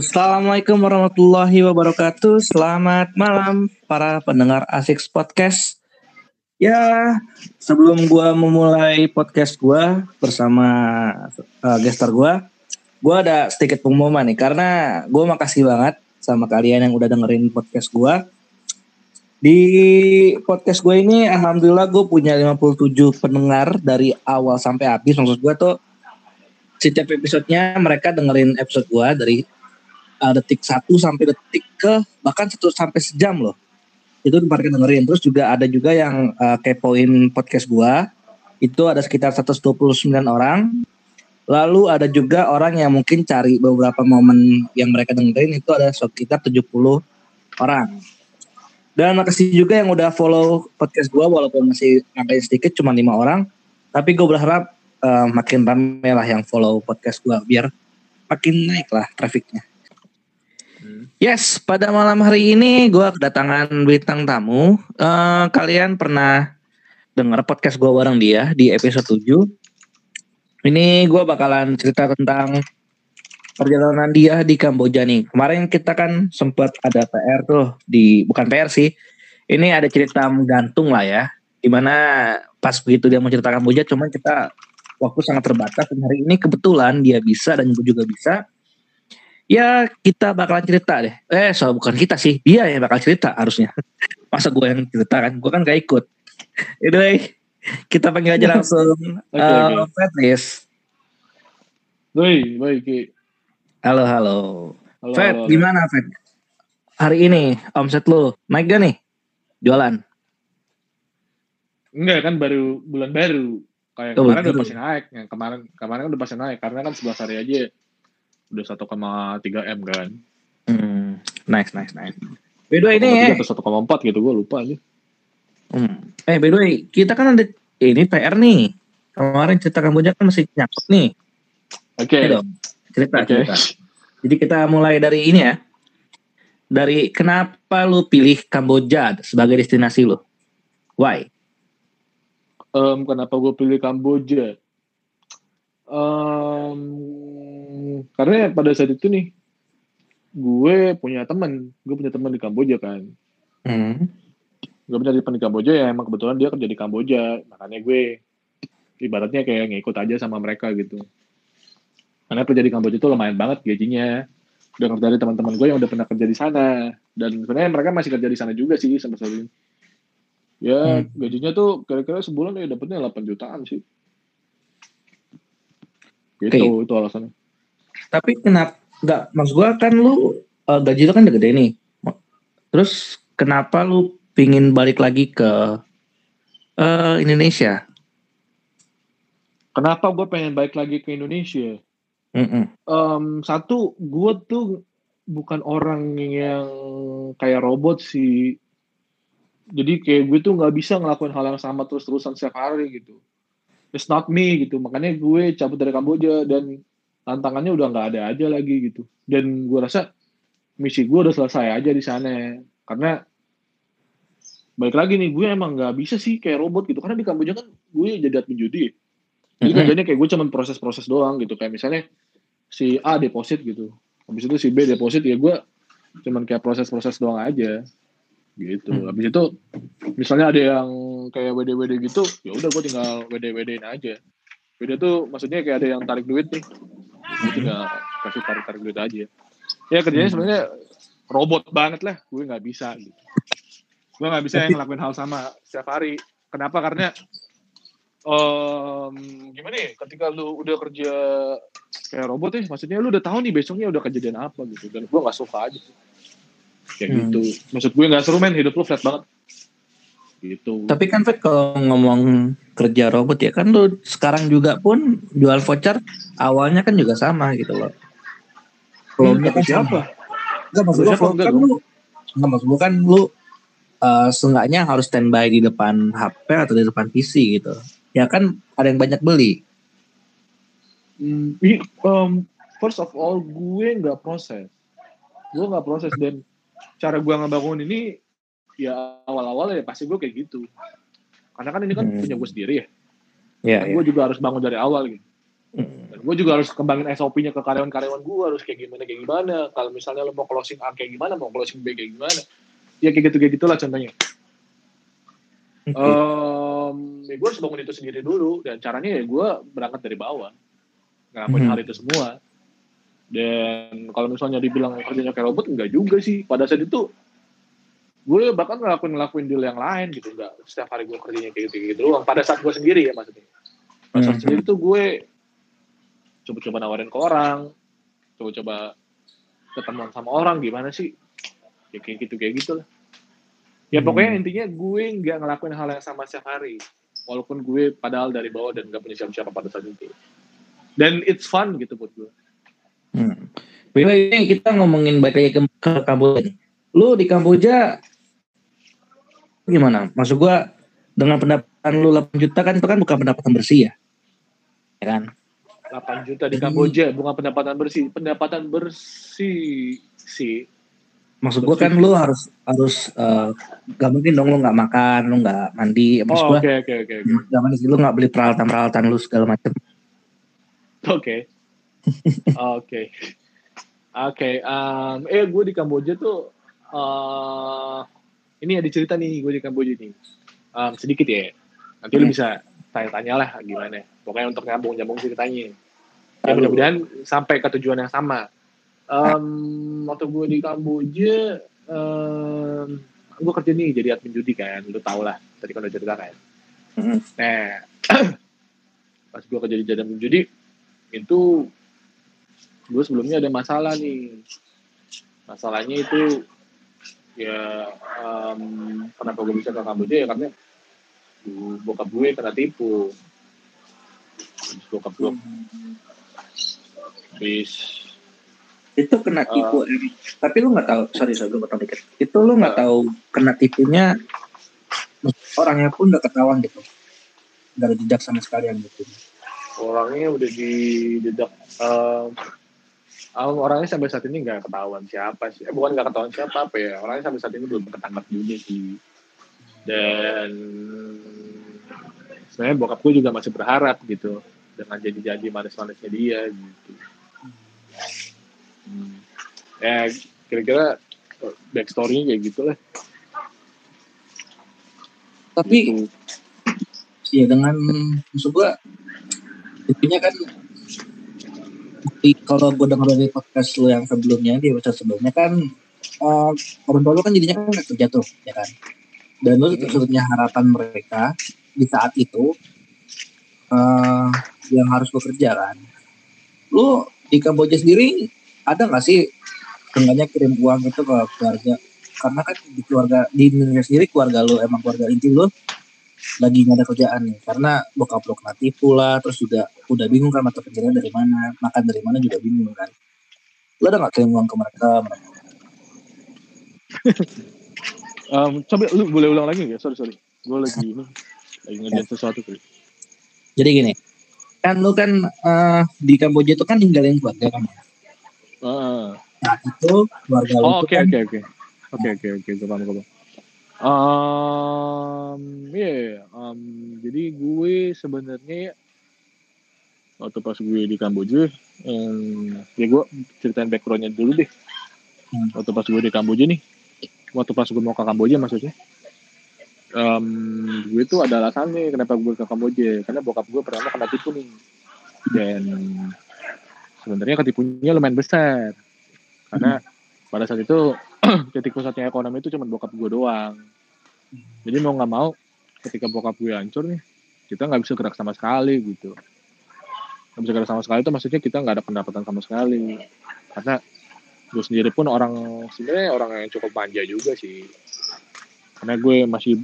Assalamualaikum warahmatullahi wabarakatuh. Selamat malam para pendengar Asik Podcast. Ya, sebelum gua memulai podcast gua bersama uh, gestar gua, gua ada sedikit pengumuman nih karena gua makasih banget sama kalian yang udah dengerin podcast gua. Di podcast gue ini alhamdulillah gue punya 57 pendengar dari awal sampai habis. Maksud gue tuh setiap episodenya mereka dengerin episode gue dari uh, detik 1 sampai detik ke bahkan satu sampai sejam loh. Itu mereka dengerin. Terus juga ada juga yang uh, kepoin podcast gue. Itu ada sekitar 129 orang. Lalu ada juga orang yang mungkin cari beberapa momen yang mereka dengerin itu ada sekitar 70 orang. Dan makasih juga yang udah follow podcast gue walaupun masih ngapain sedikit cuma lima orang. Tapi gue berharap uh, makin rame lah yang follow podcast gue biar makin naik lah trafiknya. Yes, pada malam hari ini gue kedatangan bintang tamu. Uh, kalian pernah dengar podcast gue bareng dia di episode 7. Ini gue bakalan cerita tentang perjalanan dia di Kamboja nih. Kemarin kita kan sempat ada PR tuh di bukan PR sih. Ini ada cerita menggantung lah ya. Di mana pas begitu dia mau cerita Kamboja, cuman kita waktu sangat terbatas dan hari ini kebetulan dia bisa dan gue juga bisa. Ya kita bakalan cerita deh. Eh soal bukan kita sih, dia yang bakal cerita harusnya. Masa gue yang cerita kan? Gue kan gak ikut. Anyway, kita panggil aja langsung okay, uh, okay. Patrice. Baik, baik. Halo, halo. halo Fed, halo, gimana Fed? Hari ini omset lu naik gak nih? Jualan? Enggak kan baru bulan baru. Kayak oh, kemarin betul. udah pasti naik. Yang kemarin kemarin udah pasti naik karena kan 11 hari aja udah 1,3 M kan. Hmm, nice, nice, nice. By the way ini eh. 1,4 gitu gue lupa aja. Hmm. Eh by the way, kita kan ada ini PR nih. Kemarin cerita Kamboja kan masih nyakut nih. Oke. Okay cerita okay. cerita. Jadi kita mulai dari ini ya. Dari kenapa lu pilih Kamboja sebagai destinasi lu? Why? Um, kenapa gue pilih Kamboja? Um, karena pada saat itu nih, gue punya teman, gue punya teman di Kamboja kan. Hmm. Gue punya teman di Kamboja ya emang kebetulan dia kerja di Kamboja, makanya gue ibaratnya kayak ngikut aja sama mereka gitu. Karena kerja di Kamboja itu lumayan banget gajinya. Dengar dari teman-teman gue yang udah pernah kerja di sana. Dan sebenarnya mereka masih kerja di sana juga sih sampai saat ini. Ya hmm. gajinya tuh kira-kira sebulan ya dapetnya 8 jutaan sih. Gitu okay. itu alasannya. Tapi kenapa nggak maksud gue kan lu uh, gaji lu kan udah gede nih. Terus kenapa lu pingin balik lagi ke uh, Indonesia? Kenapa gue pengen balik lagi ke Indonesia? Um, satu, gue tuh bukan orang yang kayak robot sih. Jadi kayak gue tuh nggak bisa ngelakuin hal yang sama terus-terusan setiap hari gitu. It's not me gitu. Makanya gue cabut dari Kamboja dan tantangannya udah nggak ada aja lagi gitu. Dan gue rasa misi gue udah selesai aja di sana. Karena balik lagi nih, gue emang nggak bisa sih kayak robot gitu. Karena di Kamboja kan gue jadi admin judi. Jadi kerjanya kayak gue cuman proses-proses doang gitu. Kayak misalnya si A deposit gitu. Habis itu si B deposit ya gue cuman kayak proses-proses doang aja gitu. Hmm. Habis itu misalnya ada yang kayak WD-WD gitu, ya udah gue tinggal WD-WD-in aja. WD tuh maksudnya kayak ada yang tarik duit nih. Gue tinggal kasih tarik-tarik duit aja. Ya kerjanya hmm. sebenarnya robot banget lah. Gue nggak bisa gitu. Gue nggak bisa yang ngelakuin hal sama setiap hari. Kenapa? Karena um, gimana ya ketika lu udah kerja kayak robot ya maksudnya lu udah tahu nih besoknya udah kejadian apa gitu dan gue nggak suka aja kayak hmm. gitu maksud gue nggak seru men hidup lu flat banget gitu. Tapi kan Fat kalau ngomong kerja robot ya kan lu sekarang juga pun jual voucher awalnya kan juga sama gitu loh. Flownya hmm, kan siapa? Enggak maksud gue kan lu Enggak maksud gue kan lu uh, seenggaknya harus standby di depan HP atau di depan PC gitu. Ya kan ada yang banyak beli. Hmm, um, first of all, gue nggak proses. Gue nggak proses dan cara gue ngebangun ini ya awal-awal ya pasti gue kayak gitu. Karena kan ini kan hmm. punya gue sendiri ya. Yeah, yeah. Gue juga harus bangun dari awal gitu. Hmm. Dan gue juga harus kembangin SOP-nya ke karyawan-karyawan gue harus kayak gimana kayak gimana kalau misalnya lo mau closing A kayak gimana mau closing B kayak gimana ya kayak gitu kayak gitulah contohnya um, ya gue harus bangun itu sendiri dulu dan caranya ya gue berangkat dari bawah ngelakuin hmm. hal itu semua dan kalau misalnya dibilang kerjanya kayak robot enggak juga sih pada saat itu gue bahkan ngelakuin ngelakuin deal yang lain gitu enggak setiap hari gue kerjanya kayak gitu gitu doang pada saat gue sendiri ya maksudnya pada saat hmm. sendiri tuh gue coba-coba nawarin ke orang coba-coba ketemuan sama orang gimana sih ya kayak gitu kayak gitu lah ya pokoknya hmm. intinya gue nggak ngelakuin hal yang sama setiap hari walaupun gue padahal dari bawah dan nggak punya siapa-siapa pada saat itu dan it's fun gitu buat gue hmm. ini kita ngomongin balik ke Kamboja lu di Kamboja gimana? Maksud gue dengan pendapatan lu 8 juta kan itu kan bukan pendapatan bersih ya? Ya kan? 8 juta di Kamboja bukan pendapatan bersih. Pendapatan bersih sih. Maksud gue kan lu harus harus uh, gak mungkin dong lu nggak makan lu nggak mandi. Maksud oh, oke oke oke gak mandi lu nggak beli peralatan peralatan lu segala macam oke. Oke. Oke eh gue di Kamboja tuh uh, ini ada cerita nih gue di Kamboja nih. Um, sedikit ya nanti hmm. lu bisa tanya-tanya lah gimana. Pokoknya untuk nyambung nyambung ceritanya. Ya mudah-mudahan sampai ke tujuan yang sama. Um, waktu gue di Kamboja um, gue kerja nih jadi admin judi kan lu tau lah. Tadi kan udah cerita kan. Hmm. nah pas gue kerja jadi admin judi itu gue sebelumnya ada masalah nih. Masalahnya itu ya um, kenapa gue bisa ke Kamboja ya? Karena bokap gue kena tipu. Bokap gue habis itu kena tipu uh, tapi lu nggak tahu sorry sorry gue potong dikit. Itu lu nggak uh, tahu kena tipunya orangnya pun udah ketahuan gitu. Ada jejak sama sekalian gitu. Orangnya udah di jejak uh, orangnya sampai saat ini nggak ketahuan siapa sih. Eh, bukan nggak ketahuan siapa apa ya? Orangnya sampai saat ini belum ketangkap juga sih. Dan sebenarnya bokap gue juga masih berharap gitu dengan jadi-jadi manis-manisnya dia gitu. Hmm. ya kira-kira backstory-nya kayak gitu lah tapi gitu. ya dengan maksud gue intinya kan kalau gue dengar dari podcast lo yang sebelumnya di episode sebelumnya kan uh, orang tua lo kan jadinya kan kerja tuh ya kan? Dan lo sebetulnya harapan mereka di saat itu uh, yang harus bekerja kan? Lo di Kamboja sendiri ada nggak sih seenggaknya kirim uang itu ke keluarga? Karena kan di keluarga di Indonesia sendiri keluarga lo emang keluarga inti lo lagi nggak ada kerjaan nih. Karena bokap lo kena tipu lah terus juga udah bingung kan mata pencarian dari mana makan dari mana juga bingung kan. Lo ada nggak kirim uang ke mereka? Um, coba lu boleh ulang lagi nggak? Sorry sorry. Gue lagi ini lagi ngerjain ya. sesuatu tuh jadi gini kan lu kan uh, di Kamboja itu kan tinggalin keluarga kan ya? Uh. nah itu keluarga oh, oke kan oke oke. Oke oke oke. Gue paham gue Um, ya, yeah, um, jadi gue sebenarnya waktu pas gue di Kamboja, um, ya gue ceritain backgroundnya dulu deh. Hmm. Waktu pas gue di Kamboja nih, waktu pas gue mau ke Kamboja maksudnya, um, gue tuh ada alasannya kenapa gue ke Kamboja, karena bokap gue pertama kena tipu nih, dan sebenarnya ketipunya lumayan besar, karena hmm. Pada saat itu titik pusatnya ekonomi itu cuma bokap gue doang. Jadi mau nggak mau ketika bokap gue hancur nih kita nggak bisa gerak sama sekali gitu. Nggak bisa gerak sama sekali itu maksudnya kita nggak ada pendapatan sama sekali. Karena gue sendiri pun orang sebenarnya orang yang cukup manja juga sih. Karena gue masih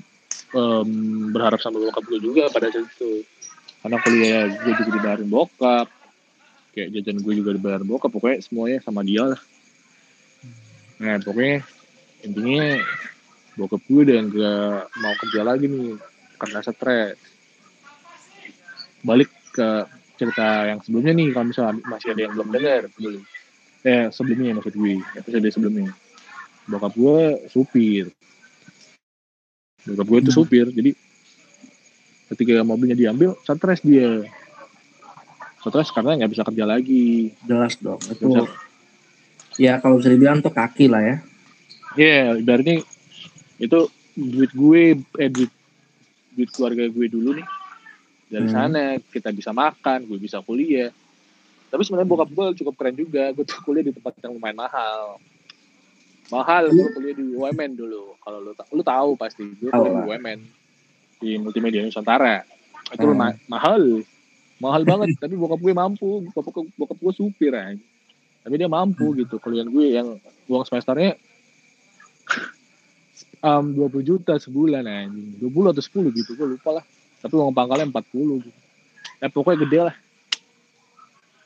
um, berharap sama bokap gue juga pada saat itu. Karena kuliah gue juga dibayarin bokap. Kayak jajan gue juga dibayarin bokap pokoknya semuanya sama dia lah Nah pokoknya intinya bokap gue udah gak mau kerja lagi nih karena stres. Balik ke cerita yang sebelumnya nih kalau misalnya masih ada yang belum dengar sebelum eh sebelumnya maksud gue episode sebelumnya. Bokap gue supir. Bokap gue itu hmm. supir jadi ketika mobilnya diambil stres dia. Stres karena nggak bisa kerja lagi. Jelas dong itu bisa, ya kalau bisa dibilang tuh kaki lah ya Iya, yeah, berarti itu duit gue, eh duit, duit keluarga gue dulu nih. Dari hmm. sana kita bisa makan, gue bisa kuliah. Tapi sebenarnya bokap gue cukup keren juga. Gue tuh kuliah di tempat yang lumayan mahal. Mahal, gue kuliah di UMN dulu. Kalau lu, lu tahu pasti, gue kuliah di UMN. Di Multimedia Nusantara. Itu hmm. ma mahal. Mahal banget, tapi bokap gue mampu. Bokap, bokap gue supir aja. Tapi dia mampu hmm. gitu. Kuliah gue yang uang semesternya um, 20 juta sebulan anjing. 20 atau 10 gitu gue lupa lah. Tapi uang pangkalnya 40 gitu. Ya pokoknya gede lah.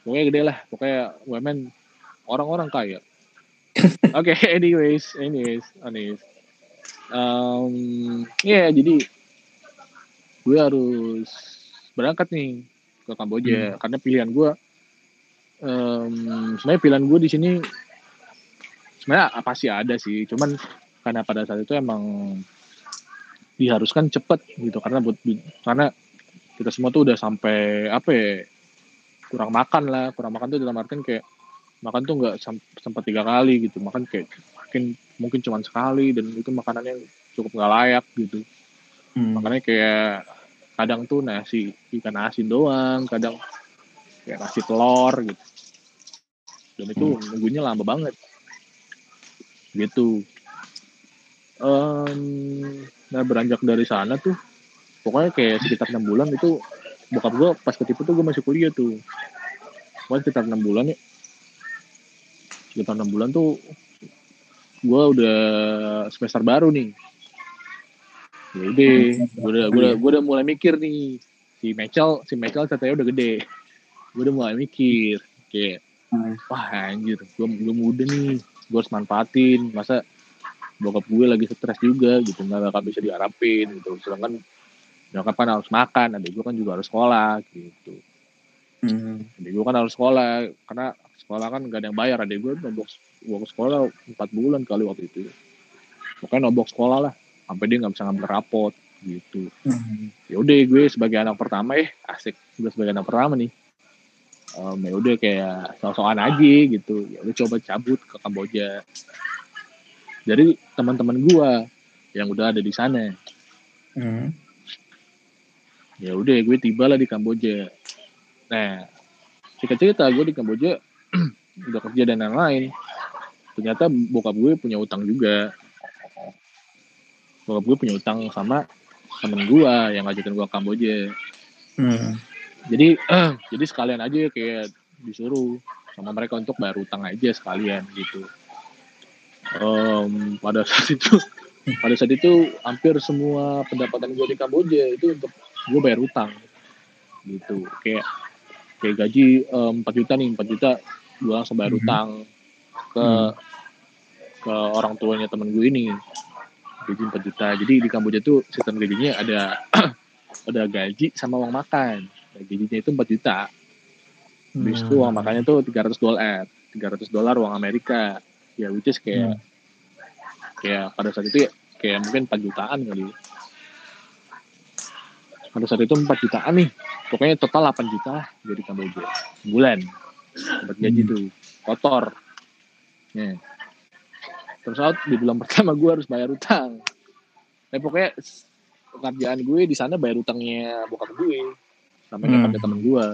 Pokoknya gede lah. Pokoknya women orang-orang kaya. Oke okay, anyways anyways anyways. Um, ya yeah, jadi gue harus berangkat nih ke Kamboja. Hmm. karena pilihan gue um, sebenarnya pilihan gue di sini sebenarnya apa sih ada sih. Cuman karena pada saat itu emang diharuskan cepet gitu. Karena buat karena kita semua tuh udah sampai apa ya kurang makan lah. Kurang makan tuh dalam artian kayak makan tuh nggak sempat tiga kali gitu. Makan kayak mungkin mungkin cuma sekali dan itu makanannya cukup nggak layak gitu. Hmm. makanya kayak kadang tuh nasi ikan asin doang kadang kayak nasi telur gitu dan itu hmm. nunggunya lama banget. Gitu. Um, nah beranjak dari sana tuh pokoknya kayak sekitar enam bulan itu bokap gue pas ketipu tuh gue masih kuliah tuh. Pokoknya sekitar enam bulan ya sekitar enam bulan tuh gue udah semester baru nih. Ya udah gue udah gue udah, udah mulai mikir nih. Si Mitchell si Mitchell katanya udah gede. Gue udah mulai mikir kayak hmm. wah anjir gue gue muda nih gue harus manfaatin masa bokap gue lagi stres juga gitu nggak bakal bisa diharapin gitu sedangkan nyokap kan harus makan adik gue kan juga harus sekolah gitu mm. adik gue kan harus sekolah karena sekolah kan gak ada yang bayar adik gue nombok uang sekolah empat bulan kali waktu itu pokoknya nombok sekolah lah sampai dia nggak bisa ngambil rapot gitu mm. ya udah gue sebagai anak pertama ya asik gue sebagai anak pertama nih um, ya udah kayak sosokan aja gitu ya udah coba cabut ke Kamboja dari teman-teman gua yang udah ada di sana. Hmm. Ya udah, gue tiba lah di Kamboja. Nah, cerita-cerita gue di Kamboja udah kerja dan lain-lain. Ternyata bokap gue punya utang juga. Bokap gue punya utang sama temen gue yang ngajakin gue ke Kamboja. Hmm. Jadi, jadi sekalian aja kayak disuruh sama mereka untuk bayar utang aja sekalian gitu um, pada saat itu pada saat itu hampir semua pendapatan gue di Kamboja itu untuk gue bayar utang gitu kayak kayak gaji empat um, juta nih empat juta gue langsung bayar mm-hmm. utang ke mm. ke orang tuanya temen gue ini gaji empat juta jadi di Kamboja tuh sistem gajinya ada ada gaji sama uang makan gajinya itu empat juta. Habis itu uang makannya tuh 300 dolar 300 dolar uang Amerika. Ya which is kayak hmm. kayak pada saat itu ya, kayak mungkin 4 jutaan kali. Pada saat itu 4 jutaan nih. Pokoknya total 8 juta jadi Kamboja bulan. Dapat gaji hmm. tuh. Kotor. Ya. terus out di bulan pertama gue harus bayar utang. Nah, pokoknya pekerjaan gue di sana bayar utangnya bokap gue sama hmm. teman gue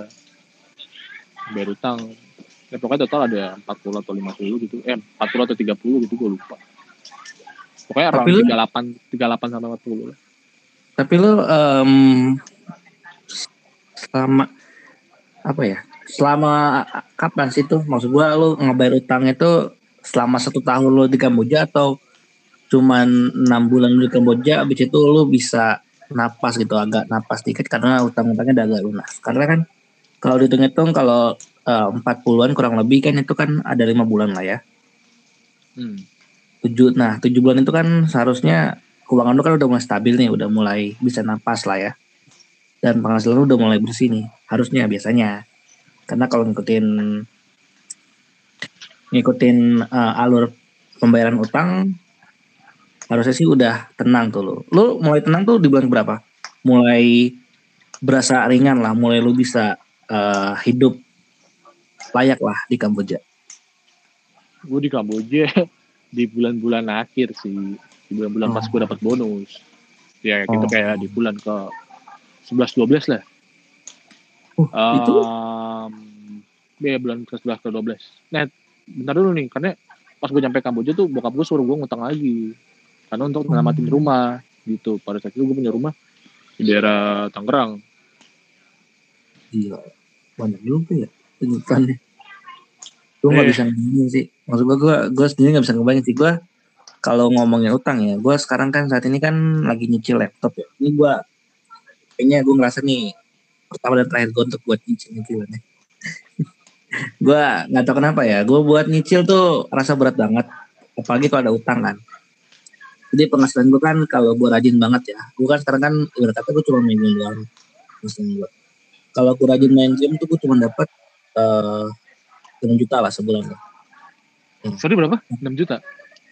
bayar utang. Ya pokoknya total ada 40 atau 50 gitu. Eh 40 atau 30 gitu gue lupa. Pokoknya tapi around 38 38 sampai 40 lah. Tapi lo um, selama apa ya selama kapan sih tuh? Maksud gue lo ngebayar utang itu selama satu tahun lo di Kamboja atau cuman enam bulan di Kamboja abis itu lo bisa napas gitu agak napas dikit karena utang-utangnya udah agak lunas karena kan kalau dihitung-hitung kalau Eh, empat puluhan kurang lebih kan itu kan ada lima bulan lah ya. Hmm. Tujuh, nah tujuh bulan itu kan seharusnya keuangan lu kan udah mulai stabil nih, udah mulai bisa napas lah ya. Dan penghasilan lu udah mulai bersih nih, harusnya biasanya. Karena kalau ngikutin ngikutin uh, alur pembayaran utang harusnya sih udah tenang tuh lu. Lu mulai tenang tuh di bulan berapa? Mulai berasa ringan lah, mulai lu bisa uh, hidup layak lah di Kamboja? Gue di Kamboja di bulan-bulan akhir sih, di bulan-bulan oh. pas gue dapat bonus. Ya gitu oh. kayak di bulan ke 11 12 lah. Uh, um, itu ya bulan ke 11 ke 12. Nah, bentar dulu nih karena pas gue nyampe Kamboja tuh bokap gue suruh gue ngutang lagi karena untuk menyelamatin hmm. rumah gitu. Pada saat itu gue punya rumah di daerah Tangerang. Iya. Banyak juga ya penyebutannya gue nggak eh. bisa ngebayangin sih. Maksud gue gue gue sendiri nggak bisa ngebayangin sih. Gue kalau ngomongin utang ya gue sekarang kan saat ini kan lagi nyicil laptop ya. Ini gue kayaknya gue ngerasa nih pertama dan terakhir gue untuk buat nyicil nyicilan ya gue nggak tahu kenapa ya gue buat nyicil tuh rasa berat banget. Apalagi kalau ada utang kan jadi penghasilan gue kan kalau gue rajin banget ya gue kan sekarang kan ibarat kata gue cuma main game doang gue kalau gue rajin main game tuh gue cuma dapat uh, eh, 6 juta lah sebulan ya. Sorry berapa? 6 juta?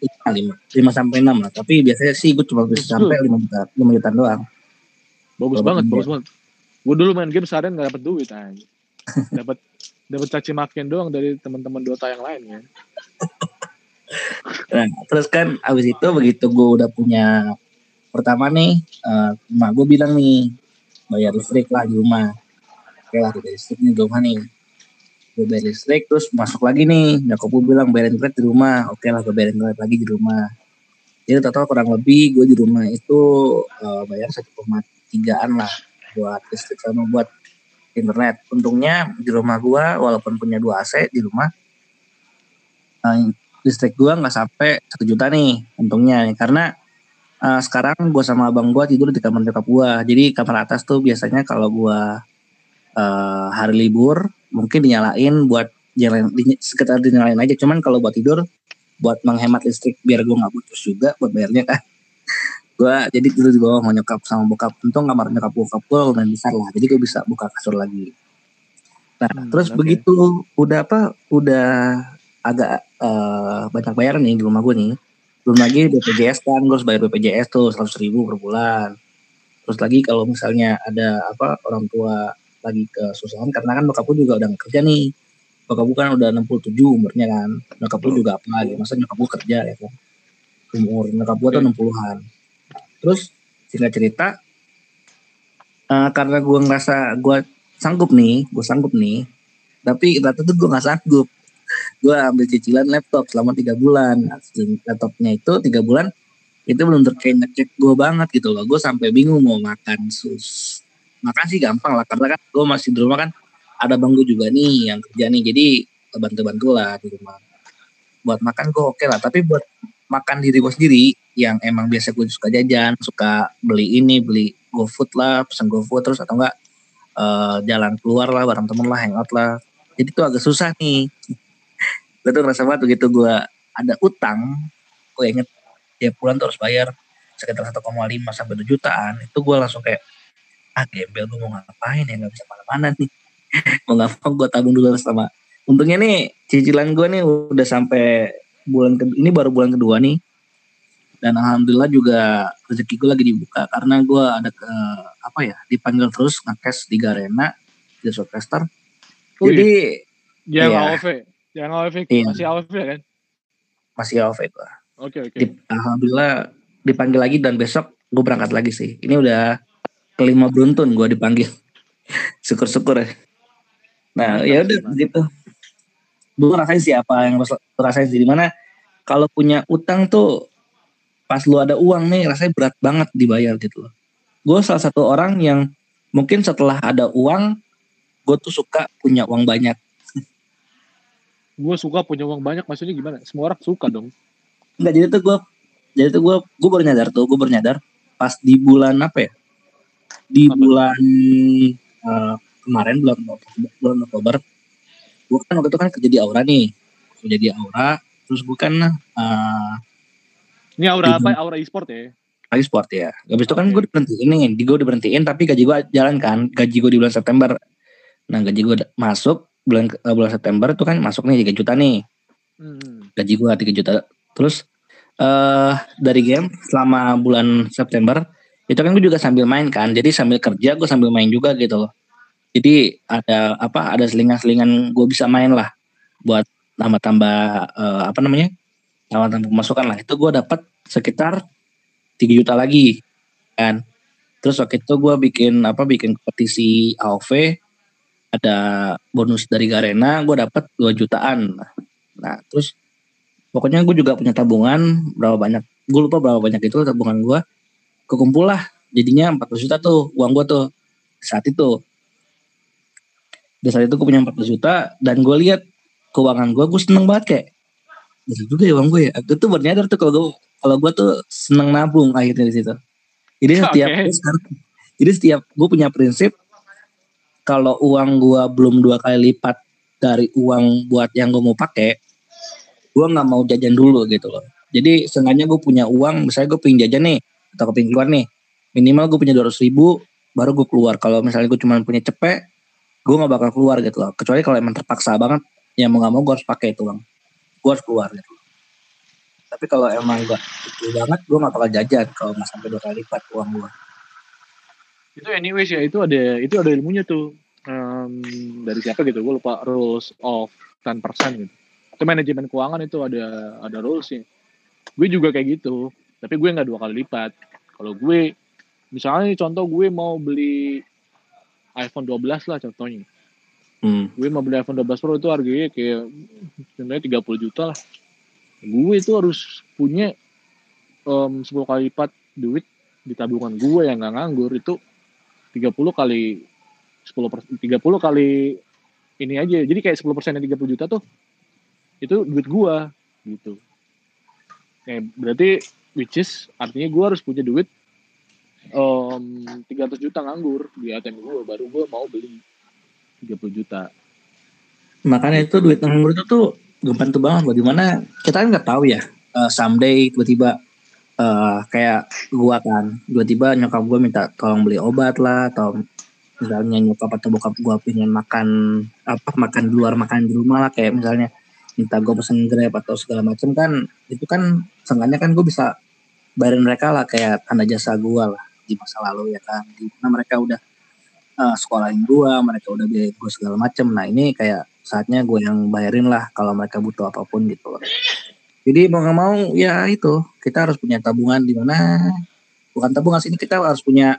lima lima sampai enam lah tapi biasanya sih gue cuma bisa sampai lima juta lima juta doang. Bagus Kalo banget bagus banget. Gue dulu main game seharian gak dapet duit aja dapat dapat caci makin doang dari teman-teman Dota yang lain ya nah, terus kan abis itu begitu gue udah punya pertama nih uh, emak gue bilang nih bayar listrik lah di rumah. Oke lah bayar listrik nih di rumah nih. Gue bayar listrik terus masuk lagi nih nyokap gue bilang bayar internet di rumah. Oke lah gue bayar internet lagi di rumah. Jadi total kurang lebih gue di rumah itu uh, bayar tigaan lah buat listrik sama buat internet. Untungnya di rumah gue walaupun punya dua AC di rumah uh, listrik gua nggak sampai satu juta nih untungnya. Karena uh, sekarang gua sama abang gua tidur di kamar nyokap gua. Jadi kamar atas tuh biasanya kalau gua uh, hari libur mungkin dinyalain buat jalan di, sekitar dinyalain aja. Cuman kalau buat tidur buat menghemat listrik biar gua nggak putus juga buat bayarnya kan. Gua jadi tidur di bawah mau nyokap sama bokap. Untung kamar nyokap bokap gua lumayan besar lah jadi gua bisa buka kasur lagi. Nah hmm, terus okay. begitu udah apa udah agak uh, banyak bayar nih di rumah gue nih. Belum lagi BPJS kan gue harus bayar BPJS tuh seratus ribu per bulan. Terus lagi kalau misalnya ada apa orang tua lagi kesusahan karena kan bokap gue juga udah kerja nih. Bokap gue kan udah 67 umurnya kan nyokap gue juga apa lagi masa nyokap gue kerja ya kan? Umur nyokap gue tuh 60-an terus singkat cerita uh, karena gue ngerasa gue sanggup nih gue sanggup nih tapi ternyata tuh gue nggak sanggup gue ambil cicilan laptop selama tiga bulan. Laptopnya itu tiga bulan itu belum terkait ngecek gue banget gitu loh. Gue sampai bingung mau makan sus makan sih gampang lah karena kan gue masih di rumah kan ada bangku juga nih yang kerja nih jadi bantu-bantu lah di rumah. Buat makan gue oke okay lah tapi buat makan diri gue sendiri yang emang biasa gue suka jajan suka beli ini beli GoFood lah pesan GoFood terus atau enggak uh, jalan keluar lah bareng temen lah hangout lah. Jadi tuh agak susah nih gue tuh ngerasa banget begitu gue ada utang gue inget tiap bulan tuh harus bayar sekitar 1,5 sampai 2 jutaan. Itu gue langsung kayak ah gembel gue mau ngapain ya? Nggak bisa mana-mana nih. Mau ngapa gue tabung dulu sama untungnya nih cicilan gue nih udah sampai bulan ke, ini baru bulan kedua nih. Dan alhamdulillah juga rezeki gue lagi dibuka karena gue ada ke apa ya dipanggil terus ngekes di Garena di Showcaster oh, jadi ya, ya yang AOV iya. masih AOV kan? Masih AOV gua. Oke okay, oke. Okay. Alhamdulillah dipanggil lagi dan besok gue berangkat lagi sih. Ini udah kelima beruntun gue dipanggil. Syukur-syukur ya. Nah ya udah gitu. Gue ngerasain sih apa yang rasain sih di mana kalau punya utang tuh pas lu ada uang nih rasanya berat banget dibayar gitu loh. Gue salah satu orang yang mungkin setelah ada uang gue tuh suka punya uang banyak gue suka punya uang banyak maksudnya gimana? Semua orang suka dong. Enggak jadi tuh gue jadi tuh gue gue baru nyadar tuh gue baru nyadar pas di bulan apa ya? Di apa? bulan uh, kemarin bulan bulan Oktober gue kan waktu itu kan kerja di Aura nih. Kerja di Aura terus gue kan uh, ini Aura apa? Aura e-sport ya? E-sport ya. Gabis itu kan gue diberhentiin nih di gue diberhentiin tapi gaji gue jalan kan gaji gue di bulan September. Nah gaji gue masuk bulan uh, bulan September itu kan masuk nih 3 juta nih. Hmm. Gaji gua 3 juta. Terus uh, dari game selama bulan September itu kan gue juga sambil main kan. Jadi sambil kerja gue sambil main juga gitu loh. jadi ada apa ada selingan-selingan gue bisa main lah buat tambah-tambah uh, apa namanya tambah-tambah pemasukan lah itu gue dapat sekitar 3 juta lagi kan terus waktu itu gue bikin apa bikin kompetisi AOV ada bonus dari Garena gue dapat 2 jutaan. Nah terus pokoknya gue juga punya tabungan berapa banyak gue lupa berapa banyak itu tabungan gue kekumpul lah jadinya 400 juta tuh uang gue tuh saat itu. Di saat itu gue punya 400 juta dan gue lihat keuangan gue gue seneng banget kayak bisa juga ya uang gue ya. Gue tuh bernyadar tuh kalau gue kalau gue tuh seneng nabung akhirnya di situ. Jadi setiap okay. jadi setiap gue punya prinsip kalau uang gue belum dua kali lipat dari uang buat yang gue mau pakai gue nggak mau jajan dulu gitu loh. Jadi sengaja gue punya uang misalnya gue pengen jajan nih atau pengen keluar nih minimal gue punya dua ratus ribu baru gue keluar. Kalau misalnya gue cuma punya cepet gue nggak bakal keluar gitu loh. Kecuali kalau emang terpaksa banget ya mau nggak mau gue harus pakai itu uang. Gue harus keluar gitu tapi kalau emang gak itu banget gue nggak bakal jajan kalau nggak sampai dua kali lipat uang gue itu anyways ya itu ada itu ada ilmunya tuh. Um, dari siapa gitu gue lupa. Rules of 10% gitu. Itu manajemen keuangan itu ada ada rulesnya gue juga kayak gitu tapi gue nggak dua kali lipat. Kalau gue misalnya contoh gue mau beli iPhone 12 lah contohnya. Hmm. gue mau beli iPhone 12 Pro itu harganya kayak sebenarnya 30 juta lah. Gue itu harus punya um, 10 kali lipat duit di tabungan gue yang nggak nganggur. Itu 30 kali 10 per, 30 kali ini aja. Jadi kayak 10 persen 30 juta tuh itu duit gua gitu. Kayak berarti which is artinya gua harus punya duit um, 300 juta nganggur di ATM gua baru gua mau beli 30 juta. Makanya itu duit nganggur itu tuh tuh banget. Bagaimana kita kan nggak tahu ya uh, someday tiba-tiba uh, kayak gua kan tiba-tiba nyokap gua minta tolong beli obat lah atau misalnya nyokap atau bokap gua pengen makan apa makan di luar makan di rumah lah kayak misalnya minta gue pesen grab atau segala macam kan itu kan seenggaknya kan gue bisa bayarin mereka lah kayak tanda jasa gue lah di masa lalu ya kan. Di mana mereka udah uh, sekolahin gue mereka udah biaya gue segala macam nah ini kayak saatnya gue yang bayarin lah kalau mereka butuh apa pun gitu loh jadi mau nggak mau ya itu kita harus punya tabungan di mana. Bukan tabungan sini kita harus punya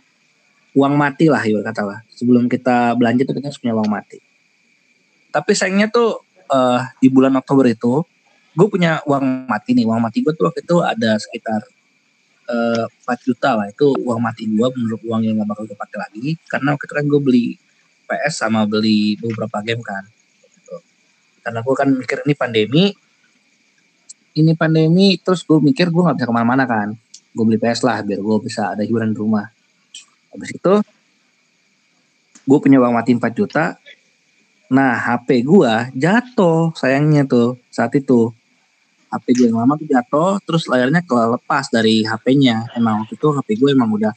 uang mati lah ya kata lah. Sebelum kita belanja tuh kita harus punya uang mati. Tapi sayangnya tuh uh, di bulan Oktober itu gue punya uang mati nih. Uang mati gue tuh waktu itu ada sekitar uh, eh, 4 juta lah. Itu uang mati gue menurut uang yang gak bakal gue pakai lagi. Karena waktu itu kan gue beli PS sama beli beberapa game kan gitu. karena gue kan mikir ini pandemi ini pandemi terus gue mikir gue nggak bisa ke mana-mana kan gue beli PS lah biar gue bisa ada hiburan di rumah habis itu gue punya uang mati 4 juta Nah, HP gua jatuh sayangnya tuh saat itu. HP gue yang lama tuh jatuh, terus layarnya kelepas dari HP-nya. Emang waktu itu HP gue emang udah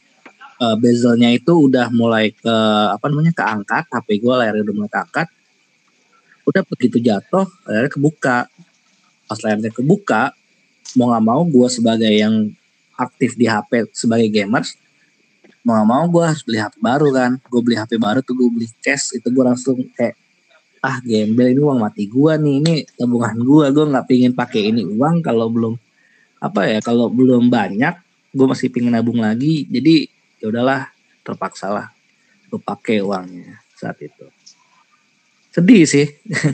uh, bezelnya itu udah mulai ke apa namanya keangkat, HP gue layarnya udah mulai keangkat. Udah begitu jatuh, layarnya kebuka. Pas layarnya kebuka, mau nggak mau gue sebagai yang aktif di HP sebagai gamers, mau nggak mau gue harus beli HP baru kan. Gue beli HP baru tuh gue beli cash, itu gue langsung kayak ah gembel ini uang mati gua nih ini tabungan gua gua nggak pingin pakai ini uang kalau belum apa ya kalau belum banyak gua masih pingin nabung lagi jadi ya udahlah terpaksa lah gue pakai uangnya saat itu sedih sih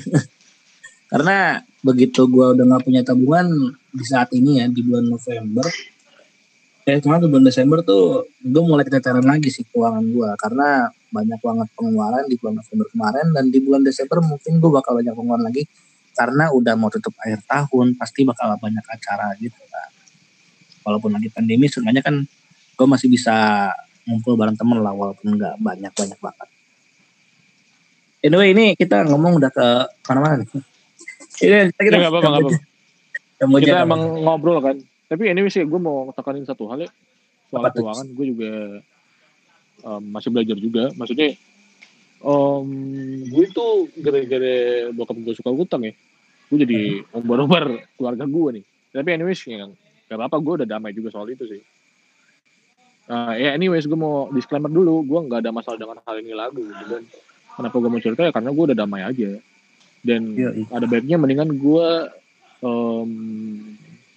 karena begitu gua udah nggak punya tabungan di saat ini ya di bulan November kayak kemarin bulan Desember tuh gue mulai keteteran lagi sih keuangan gue karena banyak banget pengeluaran di bulan November kemarin dan di bulan Desember mungkin gue bakal banyak pengeluaran lagi. Karena udah mau tutup akhir tahun pasti bakal banyak acara gitu kan walaupun lagi pandemi sebenarnya kan gue masih bisa ngumpul bareng temen lah walaupun nggak banyak banyak banget. Anyway ini kita ngomong udah ke mana-mana nih ini kita kita, ya, apa, apa, kita emang ngobrol kan. Tapi anyway sih gue mau tekanin satu hal ya. Soal keuangan gue juga um, masih belajar juga. Maksudnya um, gue itu gara-gara bokap gue suka utang ya. Gue jadi obar-obar keluarga gue nih. Tapi anyways ya gak apa-apa gue udah damai juga soal itu sih. Uh, ya anyways gue mau disclaimer dulu. Gue nggak ada masalah dengan hal ini lagu gitu kan. Kenapa gue mau cerita? Ya karena gue udah damai aja dan iya. ada baiknya mendingan gue um,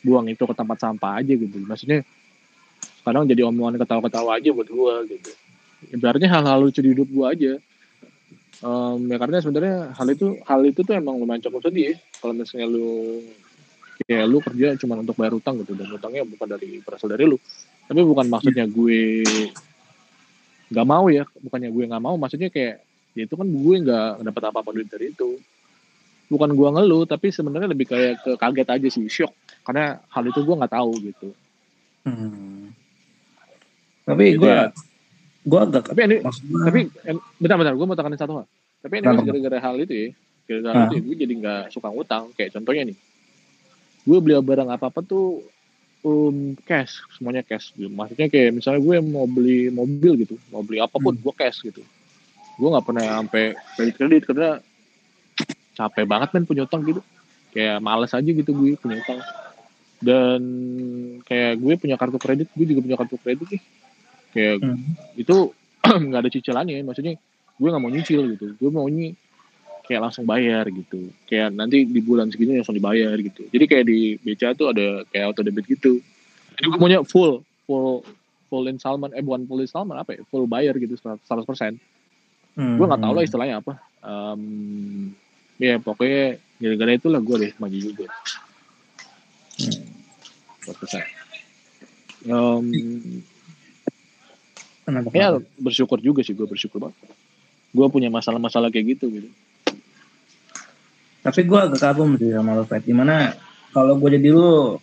buang itu ke tempat sampah aja gitu. Maksudnya kadang jadi omongan ketawa-ketawa aja buat gue gitu. Ibaratnya hal-hal lucu di hidup gue aja. Um, ya karena sebenarnya hal itu hal itu tuh emang lumayan cukup sedih ya. kalau misalnya lu ya lu kerja cuma untuk bayar utang gitu. Dan utangnya bukan dari berasal dari lu. Tapi bukan maksudnya gue nggak mau ya. Bukannya gue nggak mau. Maksudnya kayak ya itu kan gue nggak dapat apa-apa duit dari itu bukan gue ngeluh tapi sebenarnya lebih kayak ke kaget aja sih shock. Karena hal itu gue nggak tahu gitu. Hmm. tapi gue ya, gue agak tapi ini maksudnya... tapi bentar-bentar gue mau tekanin satu hal. Tapi ini gara-gara hal itu ya gara-gara hal itu ya, gue jadi nggak suka ngutang. Kayak contohnya nih gue beli barang apa apa tuh um, cash semuanya cash. Gitu. maksudnya kayak misalnya gue mau beli mobil gitu mau beli apa pun hmm. gue cash gitu. Gue nggak pernah sampai kredit kredit karena capek banget kan punya utang gitu. Kayak males aja gitu gue punya utang. Dan kayak gue punya kartu kredit gue juga punya kartu kredit nih kayak hmm. itu nggak ada cicilannya maksudnya gue nggak mau nyicil gitu. Gue maunya kayak langsung bayar gitu. Kayak nanti di bulan segini langsung dibayar gitu. Jadi kayak di BCA tuh ada kayak auto debit gitu. Jadi gue maunya full full full installment eh bukan full installment apa ya? Full bayar gitu 100% hmm. gue nggak tahu lah istilahnya apa. Um, ya pokoknya gara-gara itulah gue deh maju juga. Hmm. um, ya bersyukur juga sih gue bersyukur banget. Gue punya masalah-masalah kayak gitu gitu. Tapi gue agak kagum sih sama lo Fred gimana kalau gue jadi lo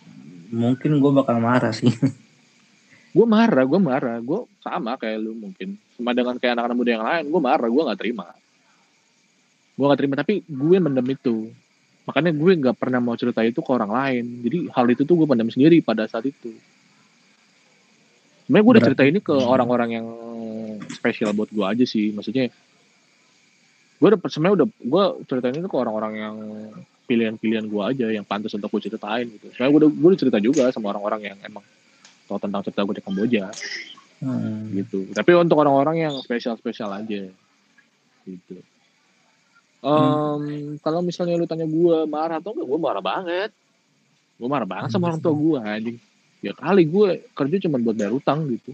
mungkin gue bakal marah sih. Gue marah gue marah. Gue sama kayak lu mungkin. Sama dengan kayak anak-anak muda yang lain gue marah gue nggak terima gue gak terima tapi gue mendem itu. Makanya gue nggak pernah mau cerita itu ke orang lain. Jadi hal itu tuh gue pendam sendiri pada saat itu. Sebenarnya gue udah cerita ini ke orang-orang yang spesial buat gue aja sih. Maksudnya gue udah sebenarnya udah gue ceritain itu ke orang-orang yang pilihan-pilihan gue aja yang pantas untuk gue ceritain gitu. Sebenarnya gue udah gue udah cerita juga sama orang-orang yang emang tahu tentang cerita gue di Kamboja. Hmm. gitu. Tapi untuk orang-orang yang spesial-spesial aja. Gitu Um, hmm. Kalau misalnya lu tanya gue marah atau enggak, gue marah banget. Gue marah banget sama orang tua gue anjing. Ya kali gue kerja cuma buat bayar utang gitu.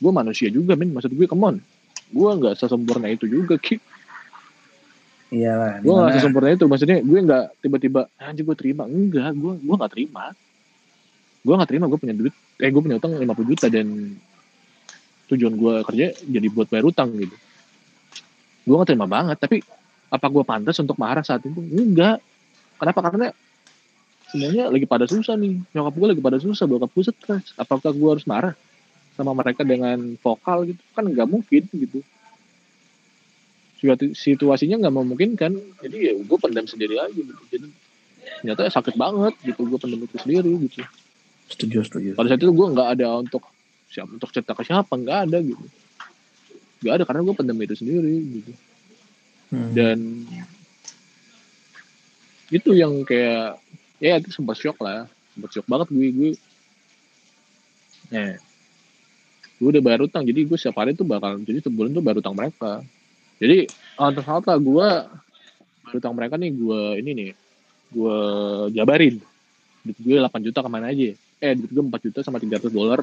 Gue manusia juga men, maksud gue come on. Gue nggak sesempurna itu juga ki. Iya lah. Gue nggak sesempurna itu, maksudnya gue nggak tiba-tiba anjing gue terima. Enggak, gue gue nggak terima. Gue nggak terima, gue punya duit, eh gue punya utang 50 juta dan tujuan gue kerja jadi buat bayar utang gitu. Gue nggak terima banget, tapi apa gue pantas untuk marah saat itu? Enggak. Kenapa? Karena semuanya lagi pada susah nih. Nyokap gue lagi pada susah bokap gue stres. Apakah gue harus marah sama mereka dengan vokal gitu? Kan nggak mungkin gitu. Situasinya nggak memungkinkan. Jadi ya gue pendam sendiri aja gitu. Jadi ternyata sakit banget gitu. Gue pendam itu sendiri gitu. Setuju setuju. Pada saat itu gue nggak ada untuk siapa untuk cerita ke siapa nggak ada gitu. Nggak ada karena gue pendam itu sendiri gitu hmm. dan itu yang kayak ya itu sempat shock lah. Sempat shock banget gue gue. Eh gue udah bayar utang jadi gue setiap hari tuh bakal jadi sebulan tuh bayar utang mereka. Jadi antar kata gue bayar utang mereka nih gue ini nih gue jabarin. Duit gue 8 juta ke mana aja. Eh duit gue 4 juta sama 300 dolar.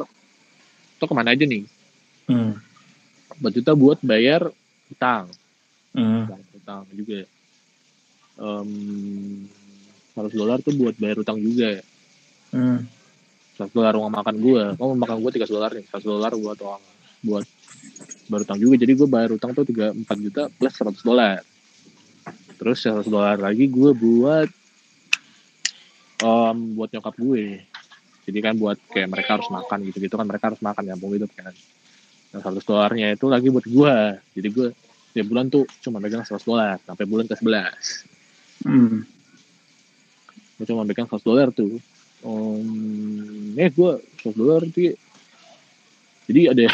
Itu ke mana aja nih? Hmm. 4 juta buat bayar utang hmm. utang juga um, 100 dolar tuh buat bayar utang juga ya. Hmm. 100 dolar uang makan gue mau makan gue 300 dolar nih. 100 dolar buat uang buat bayar utang juga. Jadi gue bayar utang tuh 3, 4 juta plus 100 dolar. Terus 100 dolar lagi gue buat um, buat nyokap gue. Jadi kan buat kayak mereka harus makan gitu gitu kan. Mereka harus makan ya hidup kan. Yang 100 dolarnya itu lagi buat gue jadi gue tiap bulan tuh cuma megang 100 dolar sampai bulan ke 11 hmm. gue cuma megang 100 dolar tuh. Um, eh gue 100 dolar tuh jadi ada